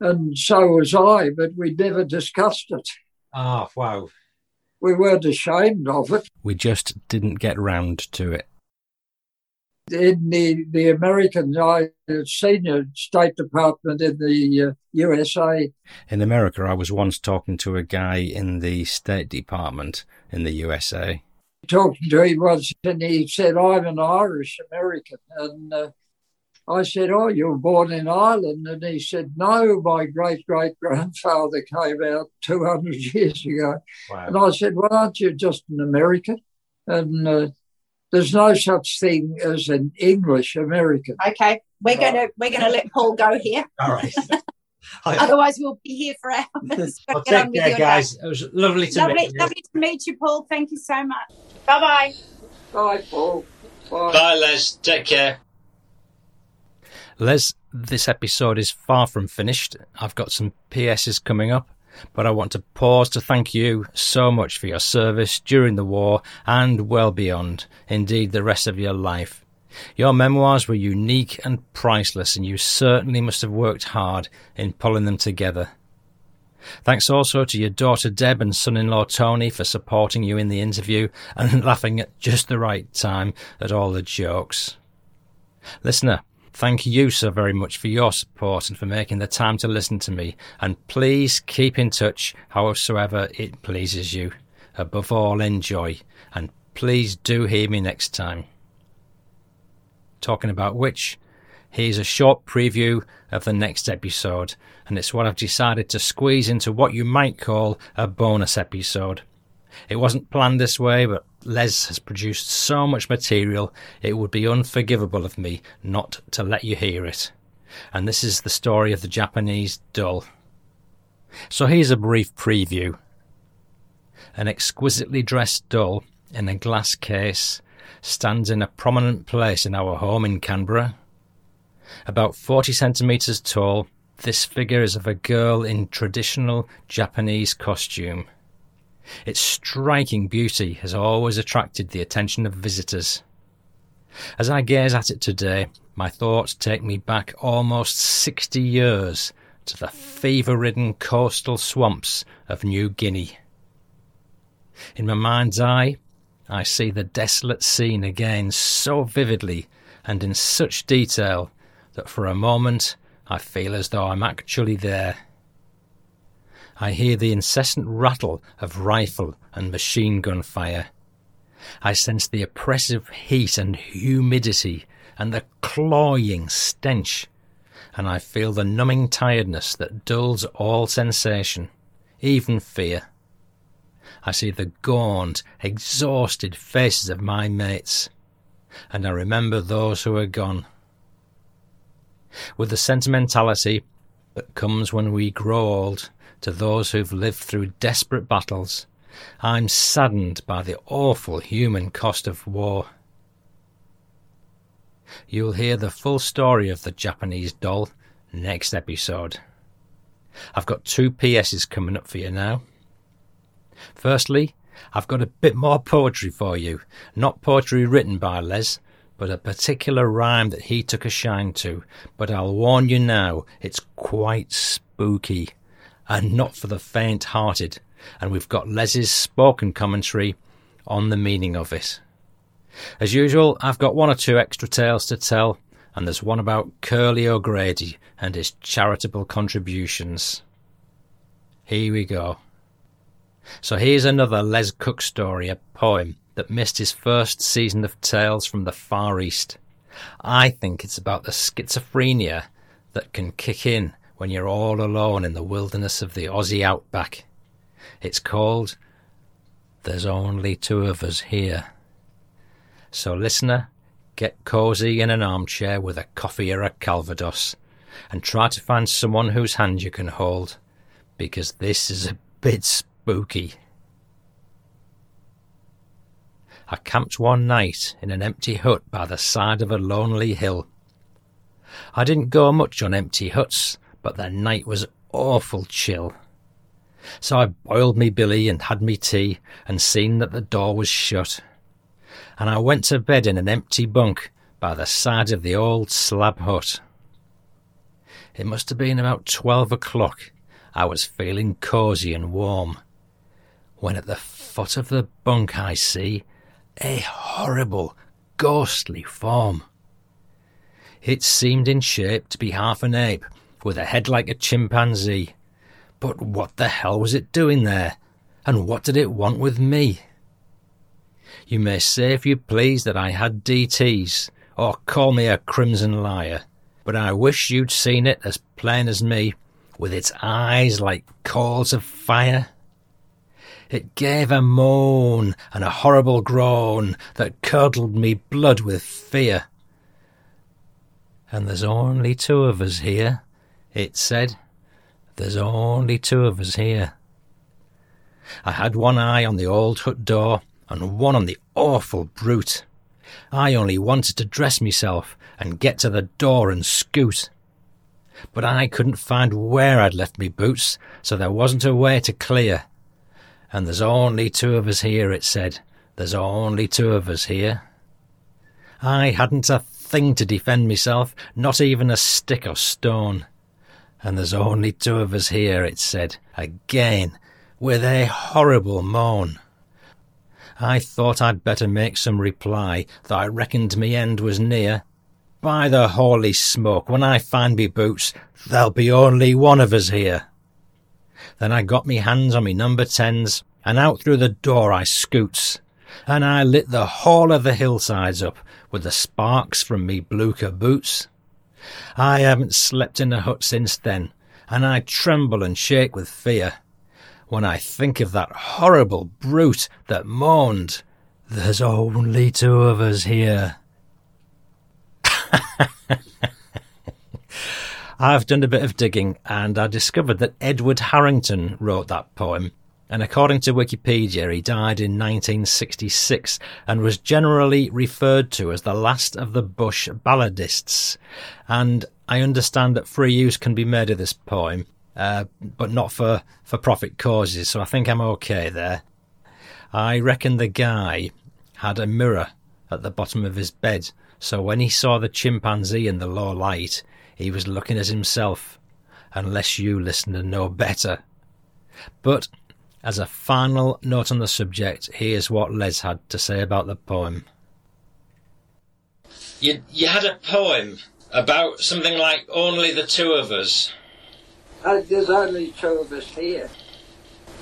and so was I, but we never discussed it. Ah, oh, wow. We weren't ashamed of it. We just didn't get round to it. In the, the American I, senior State Department in the uh, USA. In America, I was once talking to a guy in the State Department in the USA. Talking to him once, and he said, I'm an Irish American. And uh, I said, Oh, you were born in Ireland? And he said, No, my great great grandfather came out 200 years ago. Wow. And I said, Well, aren't you just an American? And uh, there's no such thing as an English American. Okay, we're gonna we're gonna let Paul go here. All right. Otherwise, we'll be here for hours. well, Get take with care, your guys. It was lovely to. Lovely, meet you. lovely to meet you, Paul. Thank you so much. Bye bye. Bye, Paul. Bye. Bye, Les. Take care. Les, this episode is far from finished. I've got some PSs coming up, but I want to pause to thank you so much for your service during the war and well beyond, indeed, the rest of your life. Your memoirs were unique and priceless, and you certainly must have worked hard in pulling them together. Thanks also to your daughter Deb and son in law Tony for supporting you in the interview and laughing at just the right time at all the jokes. Listener, thank you so very much for your support and for making the time to listen to me, and please keep in touch howsoever it pleases you. Above all, enjoy, and please do hear me next time. Talking about which, here's a short preview of the next episode, and it's what I've decided to squeeze into what you might call a bonus episode. It wasn't planned this way, but Les has produced so much material it would be unforgivable of me not to let you hear it. And this is the story of the Japanese doll. So here's a brief preview. An exquisitely dressed doll in a glass case stands in a prominent place in our home in Canberra. About 40 centimetres tall, this figure is of a girl in traditional Japanese costume. Its striking beauty has always attracted the attention of visitors. As I gaze at it today, my thoughts take me back almost 60 years to the fever ridden coastal swamps of New Guinea. In my mind's eye, I see the desolate scene again so vividly and in such detail that for a moment I feel as though I'm actually there. I hear the incessant rattle of rifle and machine gun fire. I sense the oppressive heat and humidity and the cloying stench, and I feel the numbing tiredness that dulls all sensation, even fear. I see the gaunt, exhausted faces of my mates, and I remember those who are gone. With the sentimentality that comes when we grow old to those who've lived through desperate battles, I'm saddened by the awful human cost of war. You'll hear the full story of the Japanese doll next episode. I've got two PSs coming up for you now. Firstly, I've got a bit more poetry for you. Not poetry written by Les, but a particular rhyme that he took a shine to. But I'll warn you now, it's quite spooky, and not for the faint hearted. And we've got Les's spoken commentary on the meaning of it. As usual, I've got one or two extra tales to tell, and there's one about Curly O'Grady and his charitable contributions. Here we go. So here's another Les Cook story, a poem that missed his first season of Tales from the Far East. I think it's about the schizophrenia that can kick in when you're all alone in the wilderness of the Aussie outback. It's called There's Only Two of Us Here. So, listener, get cosy in an armchair with a coffee or a calvados and try to find someone whose hand you can hold, because this is a bit spooky. I camped one night in an empty hut by the side of a lonely hill. I didn't go much on empty huts, but the night was awful chill. So I boiled me billy and had me tea and seen that the door was shut. And I went to bed in an empty bunk by the side of the old slab hut. It must have been about twelve o'clock. I was feeling cosy and warm. When at the foot of the bunk I see a horrible, ghostly form. It seemed in shape to be half an ape, with a head like a chimpanzee. But what the hell was it doing there? And what did it want with me? You may say, if you please, that I had DTs, or call me a crimson liar, but I wish you'd seen it as plain as me, with its eyes like coals of fire. It gave a moan and a horrible groan that curdled me blood with fear. And there's only two of us here, it said. There's only two of us here. I had one eye on the old hut door and one on the awful brute. I only wanted to dress myself and get to the door and scoot. But I couldn't find where I'd left me boots, so there wasn't a way to clear. And there's only two of us here, it said. There's only two of us here. I hadn't a thing to defend myself, not even a stick or stone. And there's only two of us here, it said, again, with a horrible moan. I thought I'd better make some reply, though I reckoned me end was near. By the holy smoke, when I find me boots, there'll be only one of us here. Then I got me hands on me number tens, and out through the door I scoots, and I lit the whole of the hillsides up with the sparks from me blucher boots. I haven't slept in a hut since then, and I tremble and shake with fear when I think of that horrible brute that moaned, There's only two of us here. I've done a bit of digging and I discovered that Edward Harrington wrote that poem. And according to Wikipedia, he died in 1966 and was generally referred to as the last of the Bush balladists. And I understand that free use can be made of this poem, uh, but not for, for profit causes, so I think I'm okay there. I reckon the guy had a mirror at the bottom of his bed, so when he saw the chimpanzee in the low light, he was looking at himself, unless you listener know better. But as a final note on the subject, here's what Les had to say about the poem. You, you had a poem about something like only the two of us. Uh, there's only two of us here.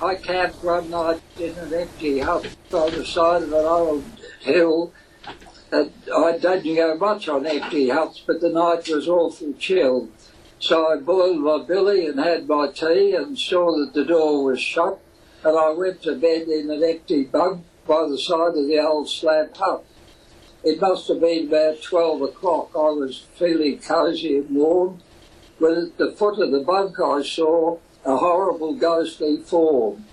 I camped one night in an empty hut on the side of an old hill. And I didn't go much on empty huts, but the night was awful chill. So I boiled my billy and had my tea and saw that the door was shut. And I went to bed in an empty bunk by the side of the old slab hut. It must have been about 12 o'clock. I was feeling cosy and warm when at the foot of the bunk I saw a horrible ghostly form.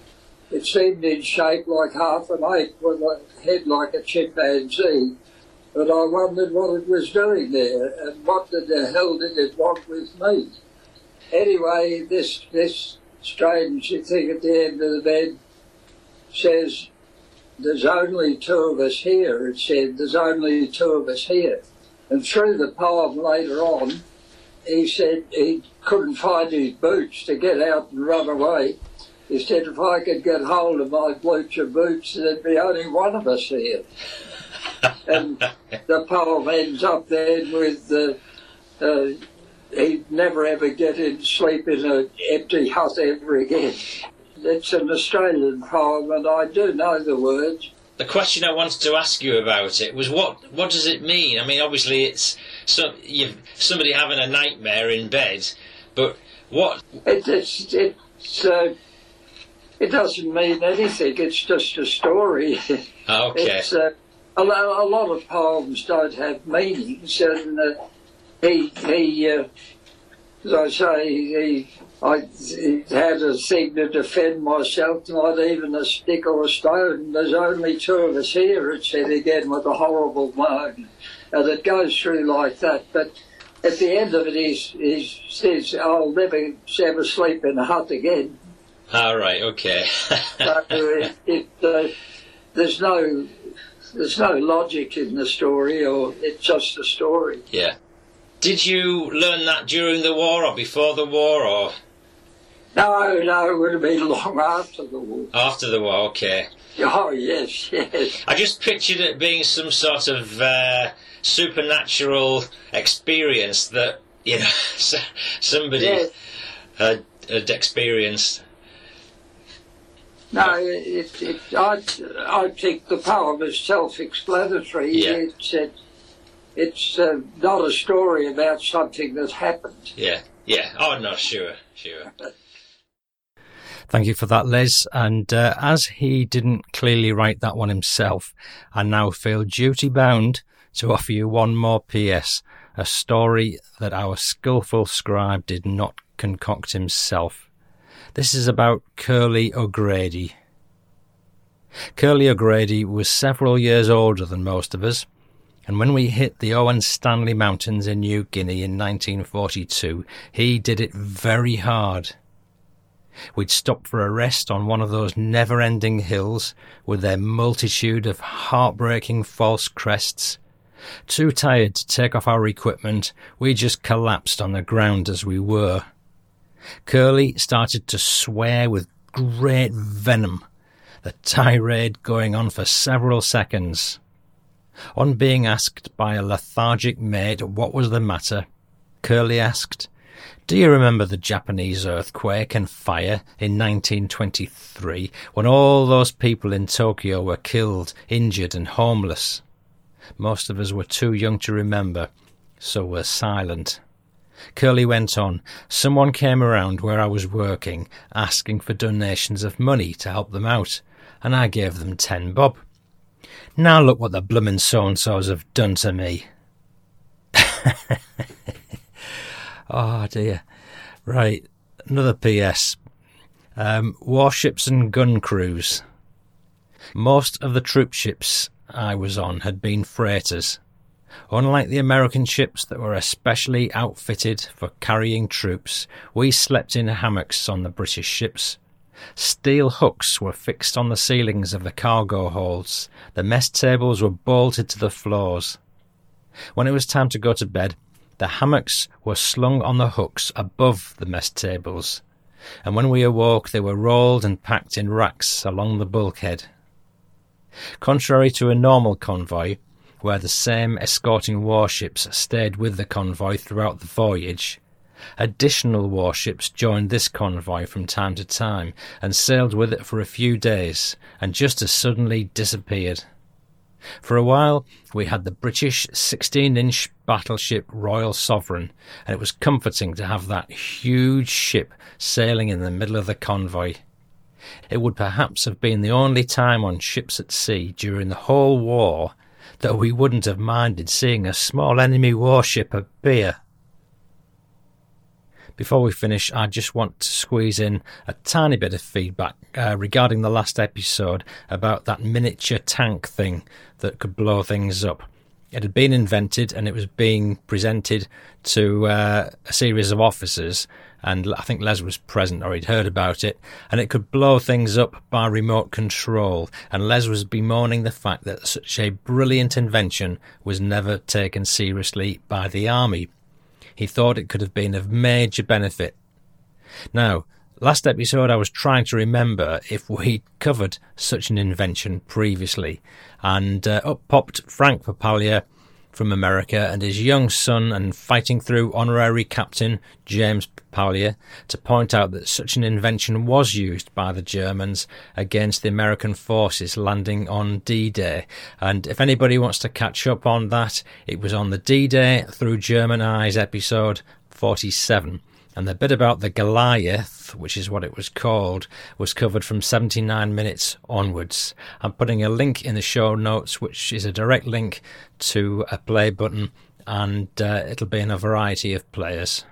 It seemed in shape like half an ape with a head like a chimpanzee. But I wondered what it was doing there and what the hell did it want with me. Anyway, this, this strange thing at the end of the bed says, there's only two of us here. It said, there's only two of us here. And through the poem later on, he said he couldn't find his boots to get out and run away. He said if I could get hold of my blucher boots, there'd be only one of us here. and the poem ends up then with uh, uh, he'd never ever get in sleep in an empty hut ever again. It's an Australian poem, and I do know the words. The question I wanted to ask you about it was what what does it mean? I mean, obviously it's some you somebody having a nightmare in bed, but what? It, it's it's uh, it doesn't mean anything. It's just a story. Okay. It's uh, a, a lot of poems don't have meanings, and uh, he he uh, as I say he. I he had a thing to defend myself, not even a stick or a stone. There's only two of us here, it said again with a horrible moan. And it goes through like that. But at the end of it, he's, he says, I'll never ever sleep in a hut again. All right. Okay. So it, it, uh, there's no there's no logic in the story, or it's just a story. yeah. Did you learn that during the war or before the war or? No, no, it would have been long after the war. After the war, okay. Oh, yes, yes. I just pictured it being some sort of uh, supernatural experience that you know somebody Yes. had, had experienced. No, it, it, I, I think the poem is self-explanatory. Yeah. It's, it, it's uh, not a story about something that happened. Yeah, yeah. Oh no, sure, sure. Thank you for that, Les. And uh, as he didn't clearly write that one himself, I now feel duty bound to offer you one more PS, a story that our skilful scribe did not concoct himself. This is about Curly O'Grady. Curly O'Grady was several years older than most of us, and when we hit the Owen Stanley Mountains in New Guinea in 1942, he did it very hard. We'd stopped for a rest on one of those never ending hills with their multitude of heartbreaking false crests. Too tired to take off our equipment, we just collapsed on the ground as we were. Curly started to swear with great venom, the tirade going on for several seconds. On being asked by a lethargic maid what was the matter, Curly asked, Do you remember the Japanese earthquake and fire in 1923 when all those people in Tokyo were killed, injured, and homeless? Most of us were too young to remember, so were silent. Curly went on, Someone came around where I was working, asking for donations of money to help them out, and I gave them ten bob. Now look what the bloomin' so-and-sos have done to me. oh dear. Right, another PS. Um, warships and gun crews. Most of the troop ships I was on had been freighters. Unlike the American ships that were especially outfitted for carrying troops, we slept in hammocks on the British ships. Steel hooks were fixed on the ceilings of the cargo holds. The mess tables were bolted to the floors. When it was time to go to bed, the hammocks were slung on the hooks above the mess tables, and when we awoke, they were rolled and packed in racks along the bulkhead. Contrary to a normal convoy, where the same escorting warships stayed with the convoy throughout the voyage, additional warships joined this convoy from time to time and sailed with it for a few days and just as suddenly disappeared. For a while, we had the British 16 inch battleship Royal Sovereign, and it was comforting to have that huge ship sailing in the middle of the convoy. It would perhaps have been the only time on ships at sea during the whole war that we wouldn't have minded seeing a small enemy warship appear. Before we finish, I just want to squeeze in a tiny bit of feedback uh, regarding the last episode about that miniature tank thing that could blow things up. It had been invented and it was being presented to uh, a series of officers, and I think Les was present or he'd heard about it, and it could blow things up by remote control. And Les was bemoaning the fact that such a brilliant invention was never taken seriously by the army. He thought it could have been of major benefit. Now, last episode I was trying to remember if we'd covered such an invention previously, and uh, up popped Frank Papalia from America and his young son and fighting through honorary captain James Papalia to point out that such an invention was used by the Germans against the American forces landing on D-Day. And if anybody wants to catch up on that, it was on the D-Day through German Eyes episode 47. And the bit about the Goliath, which is what it was called, was covered from 79 minutes onwards. I'm putting a link in the show notes, which is a direct link to a play button, and uh, it'll be in a variety of players.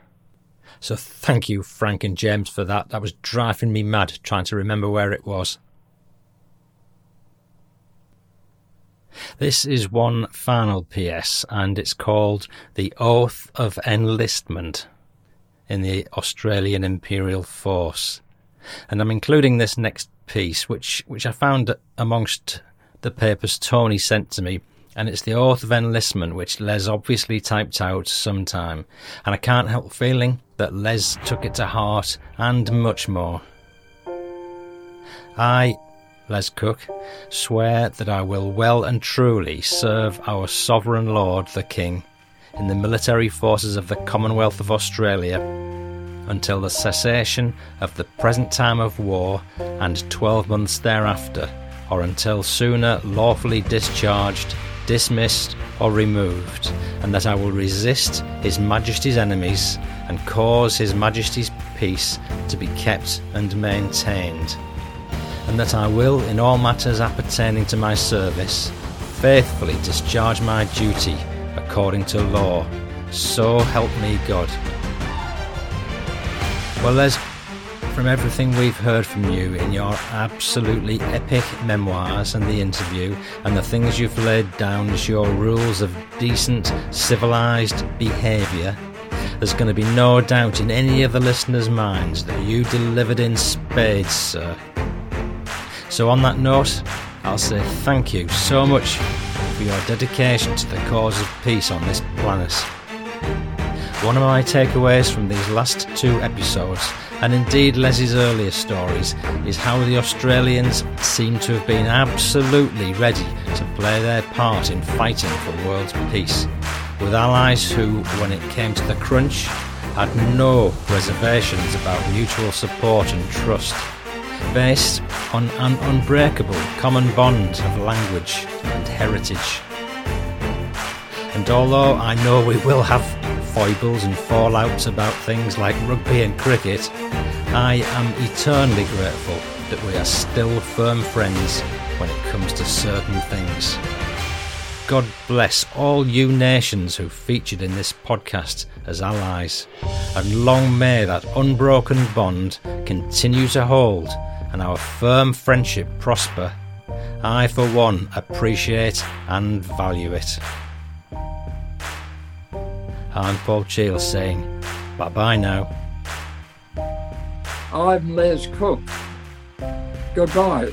So thank you, Frank and James, for that. That was driving me mad trying to remember where it was. This is one final PS, and it's called The Oath of Enlistment in the Australian Imperial Force. And I'm including this next piece, which, which I found amongst the papers Tony sent to me, and it's the Oath of Enlistment, which Les obviously typed out sometime. And I can't help feeling that Les took it to heart, and much more. I, Les Cook, swear that I will well and truly serve our Sovereign Lord the King in the military forces of the Commonwealth of Australia until the cessation of the present time of war and 12 months thereafter, or until sooner lawfully discharged, dismissed, or removed, and that I will resist His Majesty's enemies and cause His Majesty's peace to be kept and maintained, and that I will, in all matters appertaining to my service, faithfully discharge my duty according to law. So help me God. Well, Les, from everything we've heard from you in your absolutely epic memoirs and the interview, and the things you've laid down as your rules of decent, civilised behaviour, there's going to be no doubt in any of the listeners' minds that you delivered in spades, sir. So, on that note, I'll say thank you so much for your dedication to the cause of peace on this planet. One of my takeaways from these last two episodes, and indeed Leslie's earlier stories, is how the Australians seem to have been absolutely ready to play their part in fighting for world peace, with allies who, when it came to the crunch, had no reservations about mutual support and trust, based on an unbreakable common bond of language and heritage. And although I know we will have foibles and fallouts about things like rugby and cricket, I am eternally grateful that we are still firm friends when it comes to certain things. God bless all you nations who featured in this podcast as allies, and long may that unbroken bond continue to hold and our firm friendship prosper. I, for one, appreciate and value it. I'm Paul Cheall saying bye bye now. I'm Les Cook. Goodbye.